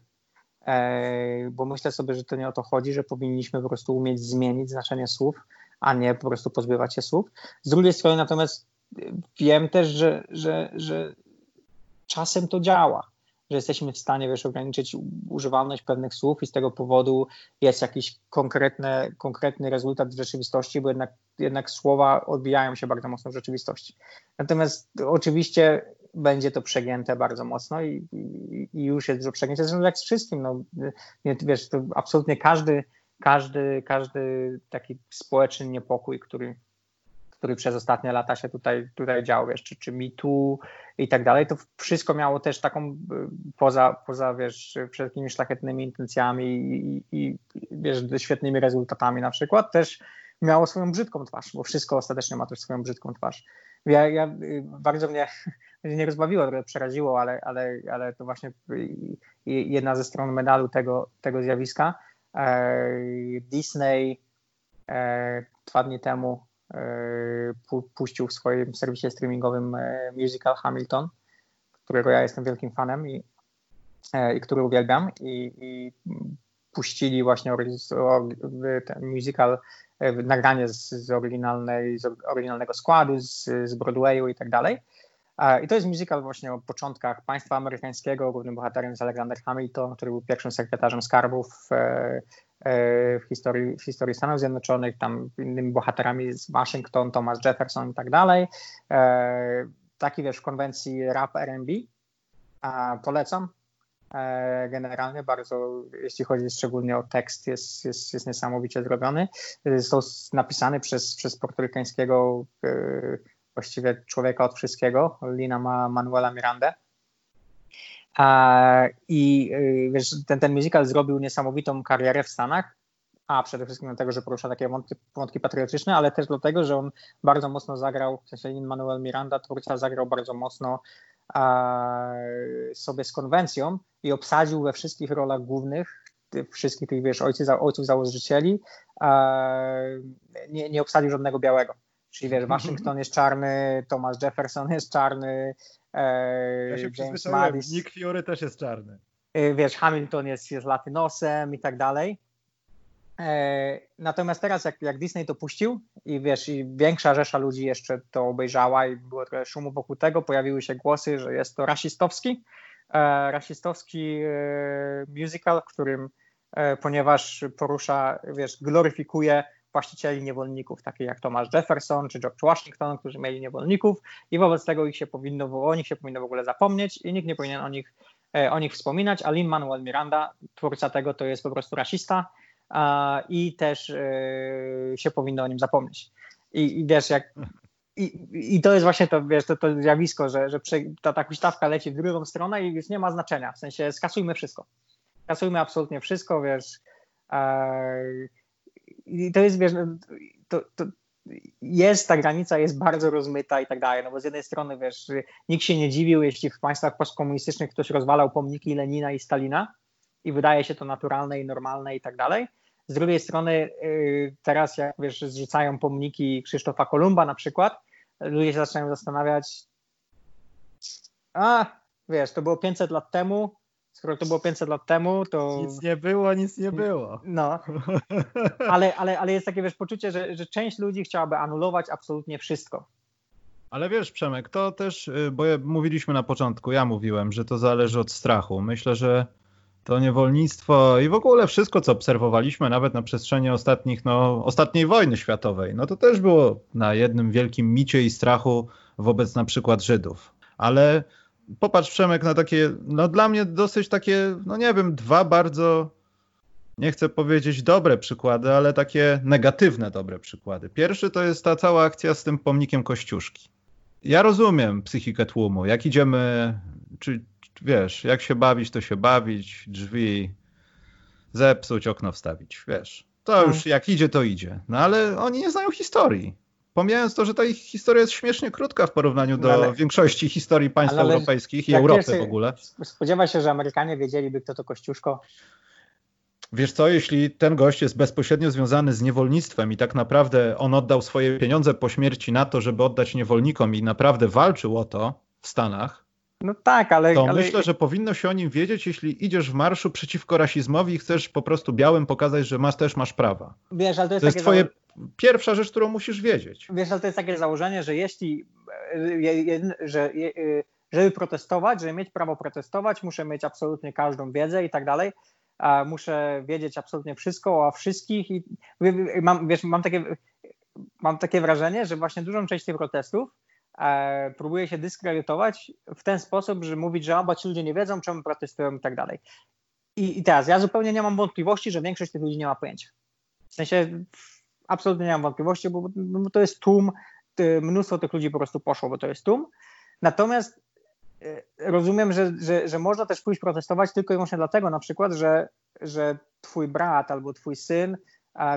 e, bo myślę sobie, że to nie o to chodzi, że powinniśmy po prostu umieć zmienić znaczenie słów, a nie po prostu pozbywać się słów. Z drugiej strony natomiast wiem też, że, że, że czasem to działa że jesteśmy w stanie wiesz, ograniczyć używalność pewnych słów i z tego powodu jest jakiś konkretny, konkretny rezultat w rzeczywistości, bo jednak, jednak słowa odbijają się bardzo mocno w rzeczywistości. Natomiast oczywiście będzie to przegięte bardzo mocno i, i, i już jest dużo przegięte. Zresztą jak z wszystkim, no, wiesz, to absolutnie każdy, każdy, każdy taki społeczny niepokój, który, który przez ostatnie lata się tutaj, tutaj działo, wiesz, czy, czy MeToo i tak dalej, to wszystko miało też taką, y, poza, poza wiesz, wszelkimi szlachetnymi intencjami i, i wiesz, świetnymi rezultatami na przykład, też miało swoją brzydką twarz, bo wszystko ostatecznie ma też swoją brzydką twarz. Ja, ja y, bardzo mnie nie rozbawiło, trochę przeraziło, ale, ale, ale to właśnie y, jedna ze stron medalu tego, tego zjawiska. E, Disney e, dwa dni temu puścił w swoim serwisie streamingowym e, musical Hamilton, którego ja jestem wielkim fanem i, e, i który uwielbiam i, i puścili właśnie ten musical, nagranie z, z, oryginalnej, z oryginalnego składu, z, z Broadwayu i tak dalej. I to jest musical właśnie o początkach państwa amerykańskiego. Głównym bohaterem jest Alexander Hamilton, który był pierwszym sekretarzem skarbów w historii, w historii Stanów Zjednoczonych, tam innymi bohaterami jest Washington, Thomas Jefferson i tak dalej. E, taki wiesz, w konwencji rap R&B. Polecam. E, generalnie bardzo, jeśli chodzi szczególnie o tekst, jest, jest, jest niesamowicie zrobiony. Został napisany przez, przez portorykańskiego właściwie człowieka od wszystkiego, Lina ma Manuela Mirandę. I y, wiesz, ten, ten musical zrobił niesamowitą karierę w Stanach, a przede wszystkim dlatego, że porusza takie wątki, wątki patriotyczne, ale też dlatego, że on bardzo mocno zagrał, w sensie Manuel Miranda, twórca, zagrał bardzo mocno sobie z konwencją i obsadził we wszystkich rolach głównych wszystkich tych, wiesz, ojców, ojców założycieli, nie, nie obsadził żadnego białego. Czyli wiesz, Waszyngton jest czarny, Thomas Jefferson jest czarny, e, ja się James Madis. Nick Fury też jest czarny. E, wiesz, Hamilton jest, jest latynosem i tak dalej. E, natomiast teraz, jak, jak Disney to puścił i wiesz, i większa rzesza ludzi jeszcze to obejrzała i było trochę szumu wokół tego, pojawiły się głosy, że jest to rasistowski, e, rasistowski e, musical, w którym, e, ponieważ porusza, wiesz, gloryfikuje właścicieli niewolników, takich jak Thomas Jefferson czy George Washington, którzy mieli niewolników i wobec tego ich się powinno, o nich się powinno w ogóle zapomnieć i nikt nie powinien o nich, e, o nich wspominać, a Lin-Manuel Miranda, twórca tego, to jest po prostu rasista, i też e, się powinno o nim zapomnieć. I, i wiesz, jak. I, I to jest właśnie to, wiesz, to, to zjawisko, że, że ta, ta huśtawka leci w drugą stronę i już nie ma znaczenia. W sensie skasujmy wszystko. Skasujmy absolutnie wszystko, wiesz. I to jest, wiesz, no, to, to jest, ta granica jest bardzo rozmyta i tak dalej, no bo z jednej strony, wiesz, nikt się nie dziwił, jeśli w państwach postkomunistycznych ktoś rozwalał pomniki Lenina i Stalina, i wydaje się to naturalne i normalne i tak dalej. Z drugiej strony y, teraz jak wiesz, zrzucają pomniki Krzysztofa Kolumba na przykład, ludzie się zaczynają zastanawiać, a wiesz, to było 500 lat temu, skoro to było 500 lat temu, to... Nic nie było, nic nie było. No, ale, ale, ale jest takie wiesz, poczucie, że, że część ludzi chciałaby anulować absolutnie wszystko. Ale wiesz, Przemek, to też, y, bo mówiliśmy na początku, ja mówiłem, że to zależy od strachu. Myślę, że to niewolnictwo i w ogóle wszystko, co obserwowaliśmy nawet na przestrzeni ostatnich, no, ostatniej wojny światowej, no to też było na jednym wielkim micie i strachu wobec na przykład Żydów. Ale popatrz Przemek na takie, no dla mnie dosyć takie, no nie wiem, dwa bardzo, nie chcę powiedzieć dobre przykłady, ale takie negatywne dobre przykłady. Pierwszy to jest ta cała akcja z tym pomnikiem Kościuszki. Ja rozumiem psychikę tłumu. Jak idziemy, czy wiesz, jak się bawić, to się bawić, drzwi zepsuć, okno wstawić, wiesz. To no. już jak idzie, to idzie. No ale oni nie znają historii. Pomijając to, że ta ich historia jest śmiesznie krótka w porównaniu do ale, większości historii państw ale, europejskich i Europy w ogóle. Spodziewa się, że Amerykanie wiedzieliby, kto to Kościuszko. Wiesz co, jeśli ten gość jest bezpośrednio związany z niewolnictwem i tak naprawdę on oddał swoje pieniądze po śmierci na to, żeby oddać niewolnikom i naprawdę walczył o to w Stanach, no tak, ale. To ale... myślę, że powinno się o nim wiedzieć, jeśli idziesz w marszu przeciwko rasizmowi i chcesz po prostu białym pokazać, że masz też masz prawa. Wiesz, ale to jest, to jest twoja zało... pierwsza rzecz, którą musisz wiedzieć. Wiesz, ale to jest takie założenie, że jeśli. że żeby protestować, żeby mieć prawo protestować, muszę mieć absolutnie każdą wiedzę i tak dalej. Muszę wiedzieć absolutnie wszystko o wszystkich i mam, wiesz, mam takie, mam takie wrażenie, że właśnie dużą część tych protestów E, próbuje się dyskredytować w ten sposób, że mówić, że oba ci ludzie nie wiedzą, czemu protestują i tak dalej. I, I teraz ja zupełnie nie mam wątpliwości, że większość tych ludzi nie ma pojęcia. W sensie absolutnie nie mam wątpliwości, bo, bo to jest tłum, mnóstwo tych ludzi po prostu poszło, bo to jest tłum. Natomiast e, rozumiem, że, że, że można też pójść protestować tylko i wyłącznie dlatego na przykład, że, że twój brat albo twój syn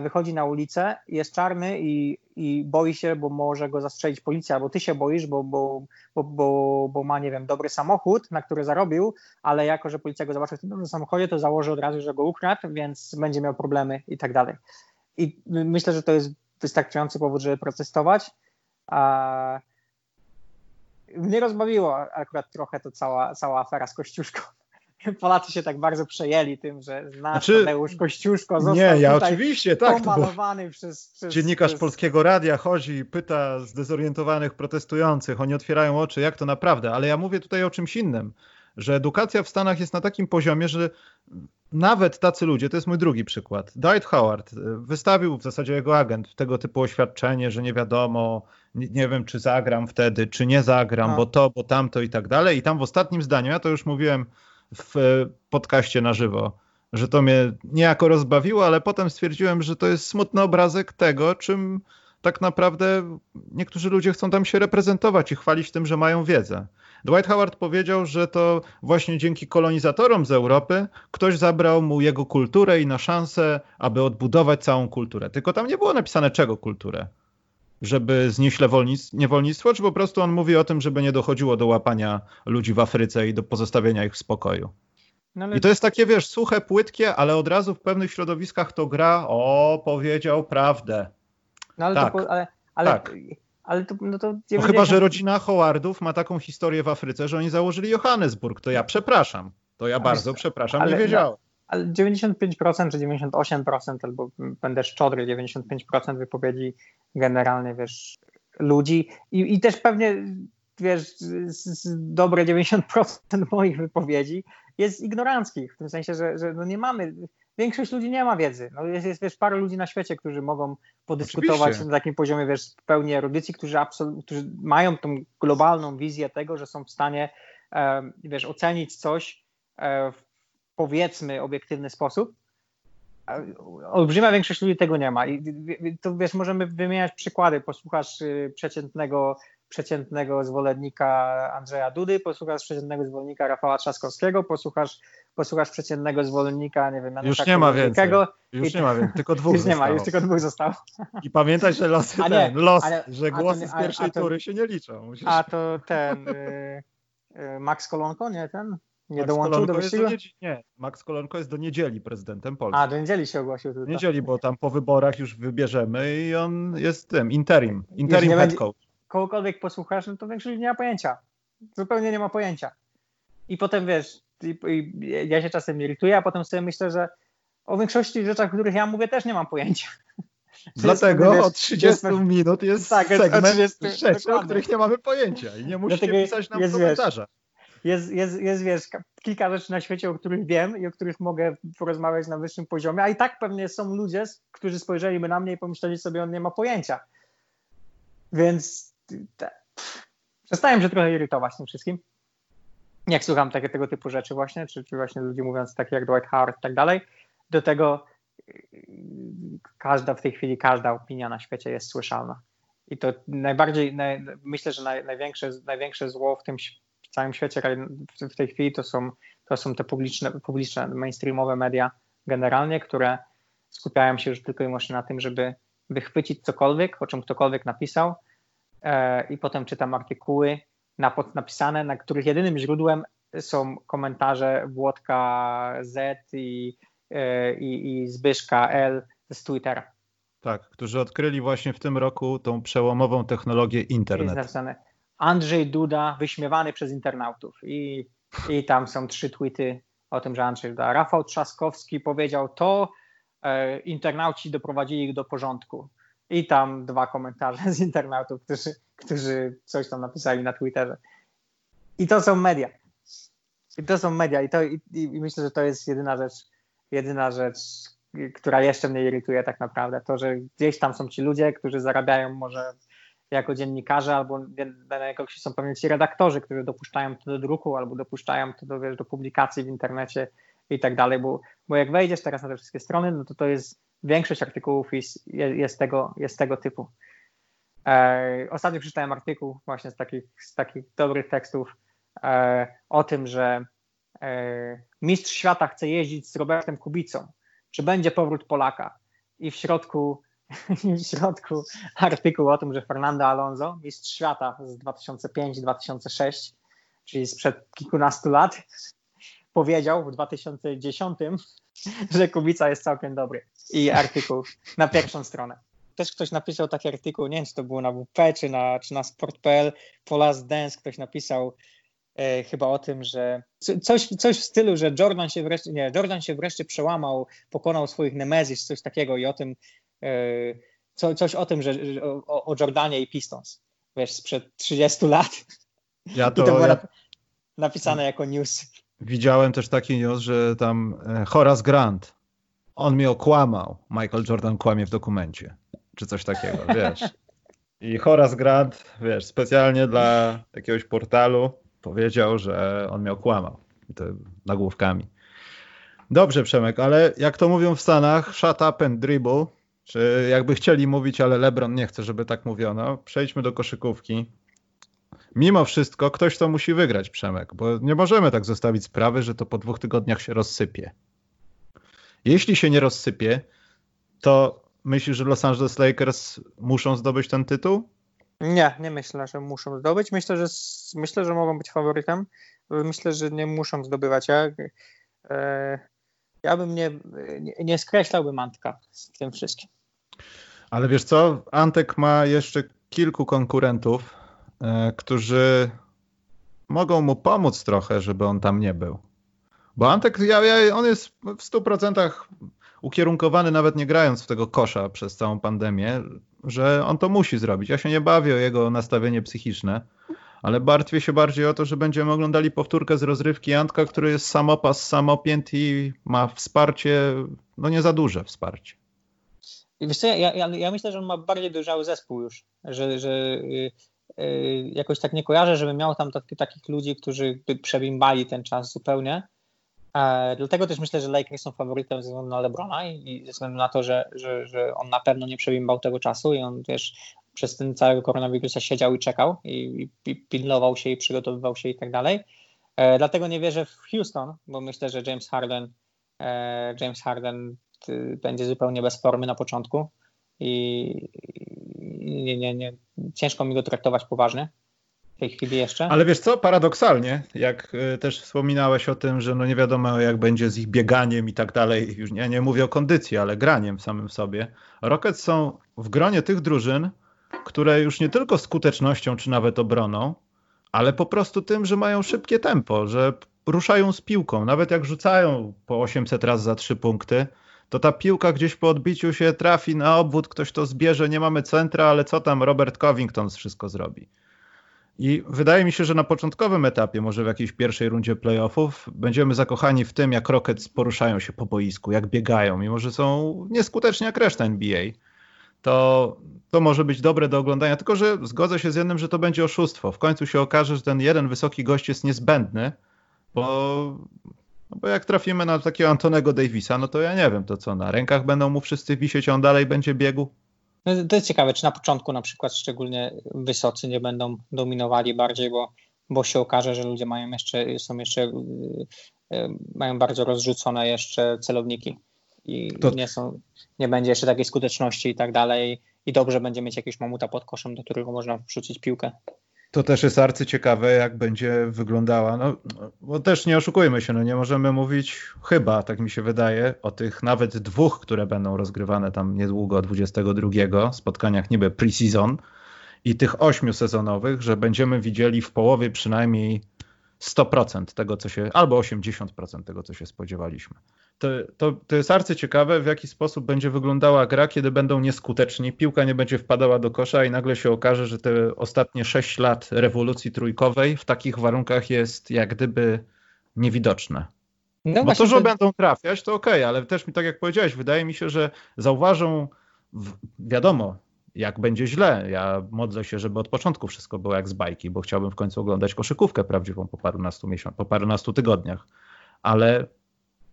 wychodzi na ulicę, jest czarny i, i boi się, bo może go zastrzelić policja, albo ty się boisz, bo, bo, bo, bo, bo ma, nie wiem, dobry samochód, na który zarobił, ale jako, że policja go zobaczy w tym dobrym samochodzie, to założy od razu, że go ukradł, więc będzie miał problemy i tak dalej. I myślę, że to jest wystarczający powód, żeby protestować. A mnie rozbawiło akurat trochę to cała, cała afera z Kościuszką. Polacy się tak bardzo przejęli tym, że nasz znaczy, Tadeusz Kościuszko został Nie, ja oczywiście, tak. Pomalowany przez, przez, Dziennikarz przez... Polskiego Radia chodzi i pyta zdezorientowanych protestujących, oni otwierają oczy, jak to naprawdę, ale ja mówię tutaj o czymś innym, że edukacja w Stanach jest na takim poziomie, że nawet tacy ludzie, to jest mój drugi przykład, Dwight Howard wystawił w zasadzie jego agent tego typu oświadczenie, że nie wiadomo, nie, nie wiem czy zagram wtedy, czy nie zagram, no. bo to, bo tamto i tak dalej i tam w ostatnim zdaniu, ja to już mówiłem w podcaście na żywo, że to mnie niejako rozbawiło, ale potem stwierdziłem, że to jest smutny obrazek tego, czym tak naprawdę niektórzy ludzie chcą tam się reprezentować i chwalić tym, że mają wiedzę. Dwight Howard powiedział, że to właśnie dzięki kolonizatorom z Europy ktoś zabrał mu jego kulturę i na szansę, aby odbudować całą kulturę. Tylko tam nie było napisane czego kulturę. Żeby znieść niewolnictwo, czy po prostu on mówi o tym, żeby nie dochodziło do łapania ludzi w Afryce i do pozostawienia ich w spokoju. No ale... I to jest takie, wiesz, suche, płytkie, ale od razu w pewnych środowiskach to gra, o, powiedział prawdę. No ale, tak. to, ale, ale, tak. ale to, no to 90... no chyba, że rodzina Howardów ma taką historię w Afryce, że oni założyli Johannesburg, to ja przepraszam. To ja bardzo przepraszam, nie wiedziałem. Ale 95% czy 98% albo będę szczodry, 95% wypowiedzi generalnie, wiesz, ludzi i, i też pewnie wiesz, dobre 90% moich wypowiedzi jest ignoranckich, w tym sensie, że, że no nie mamy, większość ludzi nie ma wiedzy. No jest, jest wiesz, parę ludzi na świecie, którzy mogą podyskutować Oczywiście. na takim poziomie, wiesz, pełni erudycji, którzy, absolut, którzy mają tą globalną wizję tego, że są w stanie, e, wiesz, ocenić coś e, w powiedzmy obiektywny sposób. Olbrzymia większość ludzi tego nie ma. I to wiesz, możemy wymieniać przykłady. Posłuchasz y, przeciętnego przeciętnego zwolennika Andrzeja Dudy, posłuchasz przeciętnego zwolennika Rafała Trzaskowskiego, posłuchasz, posłuchasz przeciętnego zwolennika, nie wiem, Już nie ma więcej. Już nie ma więcej, tylko dwóch Już nie ma, już tylko dwóch zostało. I pamiętaj, że losy a nie, ten, los, ale, że głosy z pierwszej to, tury się nie liczą. Musisz... A to ten y, y, Max Kolonko, nie ten? Nie Max dołączył do wyścigu? Do nie, Max Kolonko jest do niedzieli prezydentem Polski. A, do niedzieli się ogłosił. Do niedzieli, bo tam po wyborach już wybierzemy i on jest tym, interim, interim head coach kogokolwiek posłuchasz, no to większość nie ma pojęcia. Zupełnie nie ma pojęcia. I potem wiesz, i, i ja się czasem irytuję, a potem sobie myślę, że o większości rzeczach, o których ja mówię, też nie mam pojęcia. Dlatego wiesz, od 30 jest, minut jest tak, segment 30, rzeczy, o których nie mamy pojęcia i nie musicie Dlatego pisać nam jest, komentarza. Jest, jest, jest, wiesz, kilka rzeczy na świecie, o których wiem i o których mogę porozmawiać na wyższym poziomie, a i tak pewnie są ludzie, którzy spojrzeliby na mnie i pomyśleli sobie, on nie ma pojęcia. Więc przestałem się trochę irytować tym wszystkim. Jak słucham takie, tego typu rzeczy właśnie, czy, czy właśnie ludzi mówiąc takie jak Dwight Howard i tak dalej. Do tego każda w tej chwili, każda opinia na świecie jest słyszalna. I to najbardziej, naj, myślę, że naj, największe, największe zło w tym w całym świecie w tej chwili to są, to są te publiczne, publiczne, mainstreamowe media generalnie, które skupiają się już tylko i wyłącznie na tym, żeby wychwycić cokolwiek, o czym ktokolwiek napisał, E, i potem czytam artykuły napisane, na których jedynym źródłem są komentarze Włodka Z i, e, i, i Zbyszka L z Twittera. Tak, którzy odkryli właśnie w tym roku tą przełomową technologię internet. Jest Andrzej Duda wyśmiewany przez internautów i, i tam są trzy tweety o tym, że Andrzej Duda. Rafał Trzaskowski powiedział to, e, internauci doprowadzili ich do porządku i tam dwa komentarze z internautów, którzy, którzy coś tam napisali na Twitterze. I to są media. I to są media. I, to, i, i myślę, że to jest jedyna rzecz, jedyna rzecz, która jeszcze mnie irytuje tak naprawdę. To, że gdzieś tam są ci ludzie, którzy zarabiają może jako dziennikarze, albo jakoś są pewnie ci redaktorzy, którzy dopuszczają to do druku, albo dopuszczają to do, wiesz, do publikacji w internecie i tak dalej, bo, bo jak wejdziesz teraz na te wszystkie strony, no to to jest większość artykułów jest, jest, tego, jest tego typu. E, ostatnio przeczytałem artykuł właśnie z takich, z takich dobrych tekstów e, o tym, że e, mistrz świata chce jeździć z Robertem Kubicą. Czy będzie powrót Polaka? I w środku, w środku artykuł o tym, że Fernando Alonso, mistrz świata z 2005-2006, czyli sprzed kilkunastu lat, powiedział w 2010, że Kubica jest całkiem dobry. I artykuł na pierwszą stronę. Też ktoś napisał taki artykuł, nie wiem czy to było na WP czy na, czy na sport.pl, po Last Dance ktoś napisał e, chyba o tym, że coś, coś w stylu, że Jordan się wreszcie, nie, Jordan się wreszcie przełamał, pokonał swoich Nemezis, coś takiego i o tym, co, coś o tym, że, o, o Jordanie i Pistons, wiesz, sprzed 30 lat. Ja to, I to było ja... napisane jako news. Widziałem też taki news, że tam e, Horace Grant, on mnie okłamał. Michael Jordan kłamie w dokumencie. Czy coś takiego, wiesz. I Horace Grant, wiesz, specjalnie dla jakiegoś portalu powiedział, że on mnie okłamał. I to nagłówkami. Dobrze, Przemek, ale jak to mówią w Stanach, shut up and dribble. Czy jakby chcieli mówić, ale LeBron nie chce, żeby tak mówiono. Przejdźmy do koszykówki. Mimo wszystko ktoś to musi wygrać, Przemek, bo nie możemy tak zostawić sprawy, że to po dwóch tygodniach się rozsypie. Jeśli się nie rozsypie, to myślisz, że Los Angeles Lakers muszą zdobyć ten tytuł? Nie, nie myślę, że muszą zdobyć. Myślę, że myślę, że mogą być faworytem. Myślę, że nie muszą zdobywać. Ja, e, ja bym nie, nie, nie skreślałbym Antka tym wszystkim. Ale wiesz co? Antek ma jeszcze kilku konkurentów, e, którzy mogą mu pomóc trochę, żeby on tam nie był. Bo Antek, ja, ja, on jest w 100% ukierunkowany, nawet nie grając w tego kosza przez całą pandemię, że on to musi zrobić. Ja się nie bawię o jego nastawienie psychiczne, ale martwię się bardziej o to, że będziemy oglądali powtórkę z rozrywki Antka, który jest samopas, samopięt i ma wsparcie, no nie za duże wsparcie. Wiesz co, ja, ja, ja myślę, że on ma bardziej dojrzały zespół już, że, że yy, jakoś tak nie kojarzę, żeby miał tam tak, takich ludzi, którzy by przebimbali ten czas zupełnie. E, dlatego też myślę, że Lakers są faworytem ze względu na LeBrona i, i ze względu na to, że, że, że on na pewno nie przebimbał tego czasu i on też przez ten całego koronawirusa siedział i czekał i, i, pilnował się i przygotowywał się i tak dalej. E, dlatego nie wierzę w Houston, bo myślę, że James Harden e, James Harden y, będzie zupełnie bez formy na początku i, i nie, nie, nie, ciężko mi go traktować poważnie tej chwili jeszcze. Ale wiesz co, paradoksalnie, jak y, też wspominałeś o tym, że no nie wiadomo jak będzie z ich bieganiem i tak dalej, już nie, nie mówię o kondycji, ale graniem samym sobie. Rockets są w gronie tych drużyn, które już nie tylko skutecznością czy nawet obroną, ale po prostu tym, że mają szybkie tempo, że ruszają z piłką. Nawet jak rzucają po 800 razy za 3 punkty, to ta piłka gdzieś po odbiciu się trafi na obwód, ktoś to zbierze, nie mamy centra, ale co tam Robert Covington wszystko zrobi. I wydaje mi się, że na początkowym etapie, może w jakiejś pierwszej rundzie playoffów, będziemy zakochani w tym, jak Rockets poruszają się po boisku, jak biegają, mimo że są nieskuteczni jak reszta NBA. To, to może być dobre do oglądania, tylko że zgodzę się z jednym, że to będzie oszustwo. W końcu się okaże, że ten jeden wysoki gość jest niezbędny, bo, no bo jak trafimy na takiego Antonego Davisa, no to ja nie wiem, to co, na rękach będą mu wszyscy wisieć, on dalej będzie biegł? No, to jest ciekawe, czy na początku na przykład szczególnie wysocy nie będą dominowali bardziej, bo, bo się okaże, że ludzie mają jeszcze, są jeszcze, y, y, mają bardzo rozrzucone jeszcze celowniki i to... nie, są, nie będzie jeszcze takiej skuteczności i tak dalej i dobrze będzie mieć jakiegoś mamuta pod koszem, do którego można wrzucić piłkę. To też jest arcyciekawe, jak będzie wyglądała. No, bo też nie oszukujmy się, no nie możemy mówić chyba, tak mi się wydaje, o tych nawet dwóch, które będą rozgrywane tam niedługo, 22 spotkaniach niby pre-season i tych ośmiu sezonowych, że będziemy widzieli w połowie przynajmniej 100% tego, co się, albo 80% tego, co się spodziewaliśmy to, to, to jest arcy ciekawe, w jaki sposób będzie wyglądała gra, kiedy będą nieskuteczni, piłka nie będzie wpadała do kosza i nagle się okaże, że te ostatnie 6 lat rewolucji trójkowej w takich warunkach jest jak gdyby niewidoczne. No Bo to, że to... będą trafiać, to okej, okay, ale też mi tak jak powiedziałeś, wydaje mi się, że zauważą, w, wiadomo, jak będzie źle. Ja modlę się, żeby od początku wszystko było jak z bajki, bo chciałbym w końcu oglądać koszykówkę prawdziwą po parunastu miesiącach, po parunastu tygodniach. Ale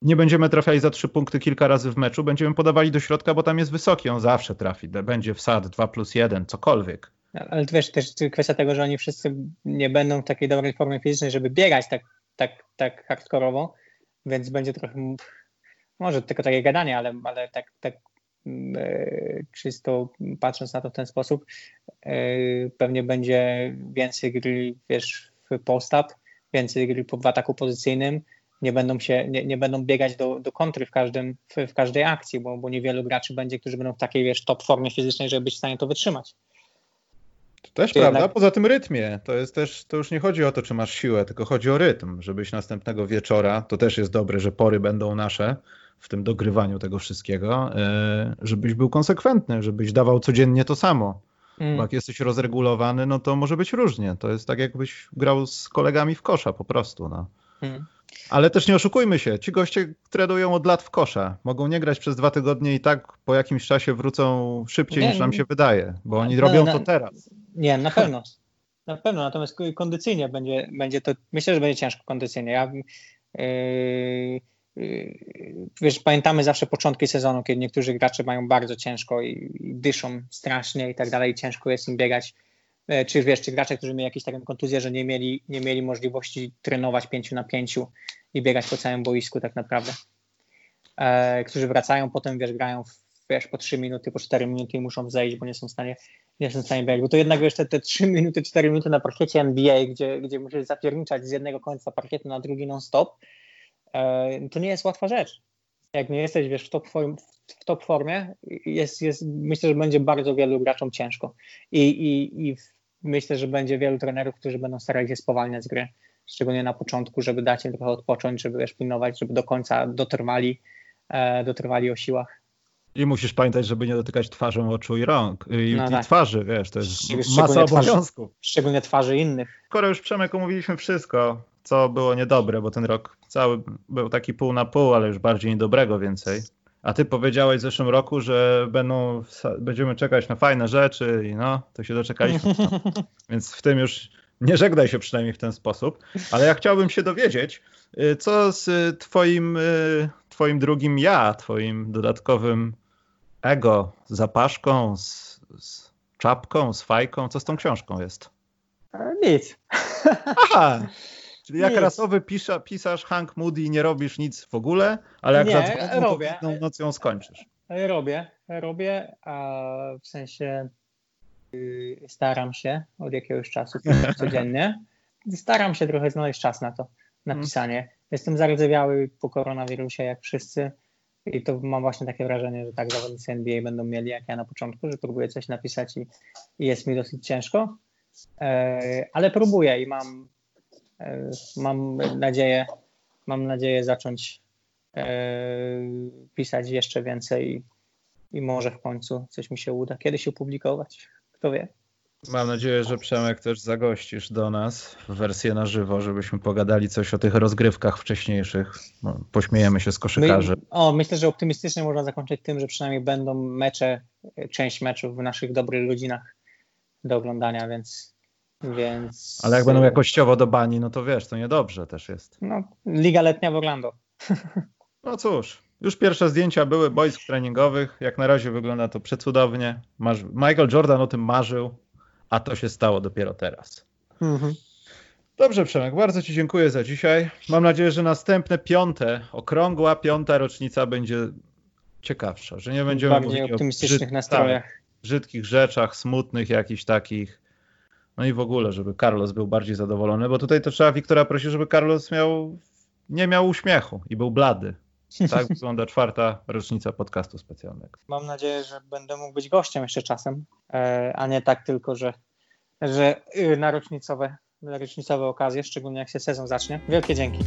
nie będziemy trafiali za trzy punkty kilka razy w meczu, będziemy podawali do środka, bo tam jest wysoki, on zawsze trafi, będzie wsad 2 plus 1, cokolwiek. Ale wiesz, też kwestia tego, że oni wszyscy nie będą w takiej dobrej formie fizycznej, żeby biegać tak, tak, tak hardkorowo, więc będzie trochę, może tylko takie gadanie, ale, ale tak, tak e, czysto patrząc na to w ten sposób, e, pewnie będzie więcej gry, wiesz, w post-up, więcej gry w ataku pozycyjnym, nie będą się, nie, nie będą biegać do, do kontry w, każdym, w, w każdej akcji, bo, bo niewielu graczy będzie, którzy będą w takiej wiesz, top formie fizycznej, żeby być w stanie to wytrzymać. To też Czy prawda, jednak... poza tym rytmie. To jest też, to już nie chodzi o to, czy masz siłę, tylko chodzi o rytm, żebyś następnego wieczora, to też jest dobre, że pory będą nasze w tym dogrywaniu tego wszystkiego, e, żebyś był konsekwentny, żebyś dawał codziennie to samo. Mm. Bo jak jesteś rozregulowany, no to może być różnie. To jest tak, jakbyś grał z kolegami w kosza po prostu. No. Mm. Ale też nie oszukujmy się, ci goście trenują od lat w kosza. Mogą nie grać przez dwa tygodnie i tak po jakimś czasie wrócą szybciej nie, niż nam się wydaje, bo oni robią to teraz. Nie, na pewno. Na pewno, natomiast kondycyjnie będzie, będzie to, myślę, że będzie ciężko kondycyjnie. Ja, yy, wiesz, pamiętamy zawsze początki sezonu, kiedy niektórzy gracze mają bardzo ciężko i, i dyszą strasznie i tak dalej, ciężko jest im biegać. E, czy wiesz, czy gracze, którzy mieli jakieś taką kontuzję, że nie mieli, nie mieli możliwości trenować pięciu na pięciu i biegać po całym boisku tak naprawdę. E, którzy wracają, potem wiesz, grają w, wiesz, po 3 minuty, po 4 minuty i muszą zejść, bo nie są w stanie, nie są w stanie biegać. Bo to jednak wiesz, te, te 3 minuty, 4 minuty na parkiecie NBA, gdzie, gdzie musisz zapierniczać z jednego końca parkietu na drugi non-stop, e, to nie jest łatwa rzecz. Jak nie jesteś, wiesz, w top, form, w top formie, jest, jest, myślę, że będzie bardzo wielu graczom ciężko. I, i, i myślę, że będzie wielu trenerów, którzy będą starali się spowalniać gry, szczególnie na początku, żeby dać im trochę odpocząć, żeby wiesz, pilnować, żeby do końca dotrwali, e, dotrwali o siłach. I musisz pamiętać, żeby nie dotykać twarzą oczu i rąk, i, no tak. twarzy, wiesz, to jest masa obowiązków. Twarzy, szczególnie twarzy innych. Skoro już Przemek omówiliśmy wszystko, co było niedobre, bo ten rok cały był taki pół na pół, ale już bardziej niedobrego więcej. A ty powiedziałeś w zeszłym roku, że będą, będziemy czekać na fajne rzeczy i no, to się doczekaliśmy. Więc w tym już nie żegnaj się przynajmniej w ten sposób. Ale ja chciałbym się dowiedzieć, y, co z twoim, y, twoim drugim ja, twoim dodatkowym ego, zapaszką, z, z czapką, z fajką, co z tą książką jest? E, nic. Aha, Czyli jak rasowy pisza, pisarz Hank Moody nie robisz nic w ogóle, ale jak nie, robię. to skończysz. Robię, robię, a w sensie yy, staram się od jakiegoś czasu codziennie. Staram się trochę znaleźć czas na to, na hmm. pisanie. Jestem zardzewiały po koronawirusie jak wszyscy i to mam właśnie takie wrażenie, że tak zawodnicy NBA będą mieli jak ja na początku, że próbuję coś napisać i, i jest mi dosyć ciężko. E, ale próbuję i mam mam nadzieję, mam nadzieję zacząć e, pisać jeszcze więcej i może w końcu coś mi się uda kiedyś opublikować. Kto wie. Mam nadzieję, że Przemek też zagościsz do nas w wersję na żywo, żebyśmy pogadali coś o tych rozgrywkach wcześniejszych. No, pośmiejemy się z koszykarzy. My, o, myślę, że optymistycznie można zakończyć tym, że przynajmniej będą mecze, część meczów w naszych dobrych godzinach do oglądania, więc więc... Ale jak będą jakościowo do bani, no to wiesz, to niedobrze też jest. No, Liga Letnia w Orlando. No cóż, już pierwsze zdjęcia były boisk treningowych. Jak na razie wygląda to przecudownie. Michael Jordan o tym marzył, a to się stało dopiero teraz. Mhm. Dobrze, Przemek, bardzo Ci dziękuję za dzisiaj. Mam nadzieję, że następne piąte, okrągła piąta rocznica będzie ciekawsza, że nie będziemy Bardziej mówić optymistycznych o brzyd... nastrojach. Tak, brzydkich rzeczach, smutnych jakichś takich no i w ogóle, żeby Carlos był bardziej zadowolony, bo tutaj to trzeba Wiktora prosić, żeby Carlos miał, nie miał uśmiechu i był blady. Tak wygląda czwarta rocznica podcastu specjalnego. Mam nadzieję, że będę mógł być gościem jeszcze czasem, e, a nie tak tylko, że, że y, na rocznicowe, na rocznicowe okazje, szczególnie jak się sezon zacznie. Wielkie dzięki.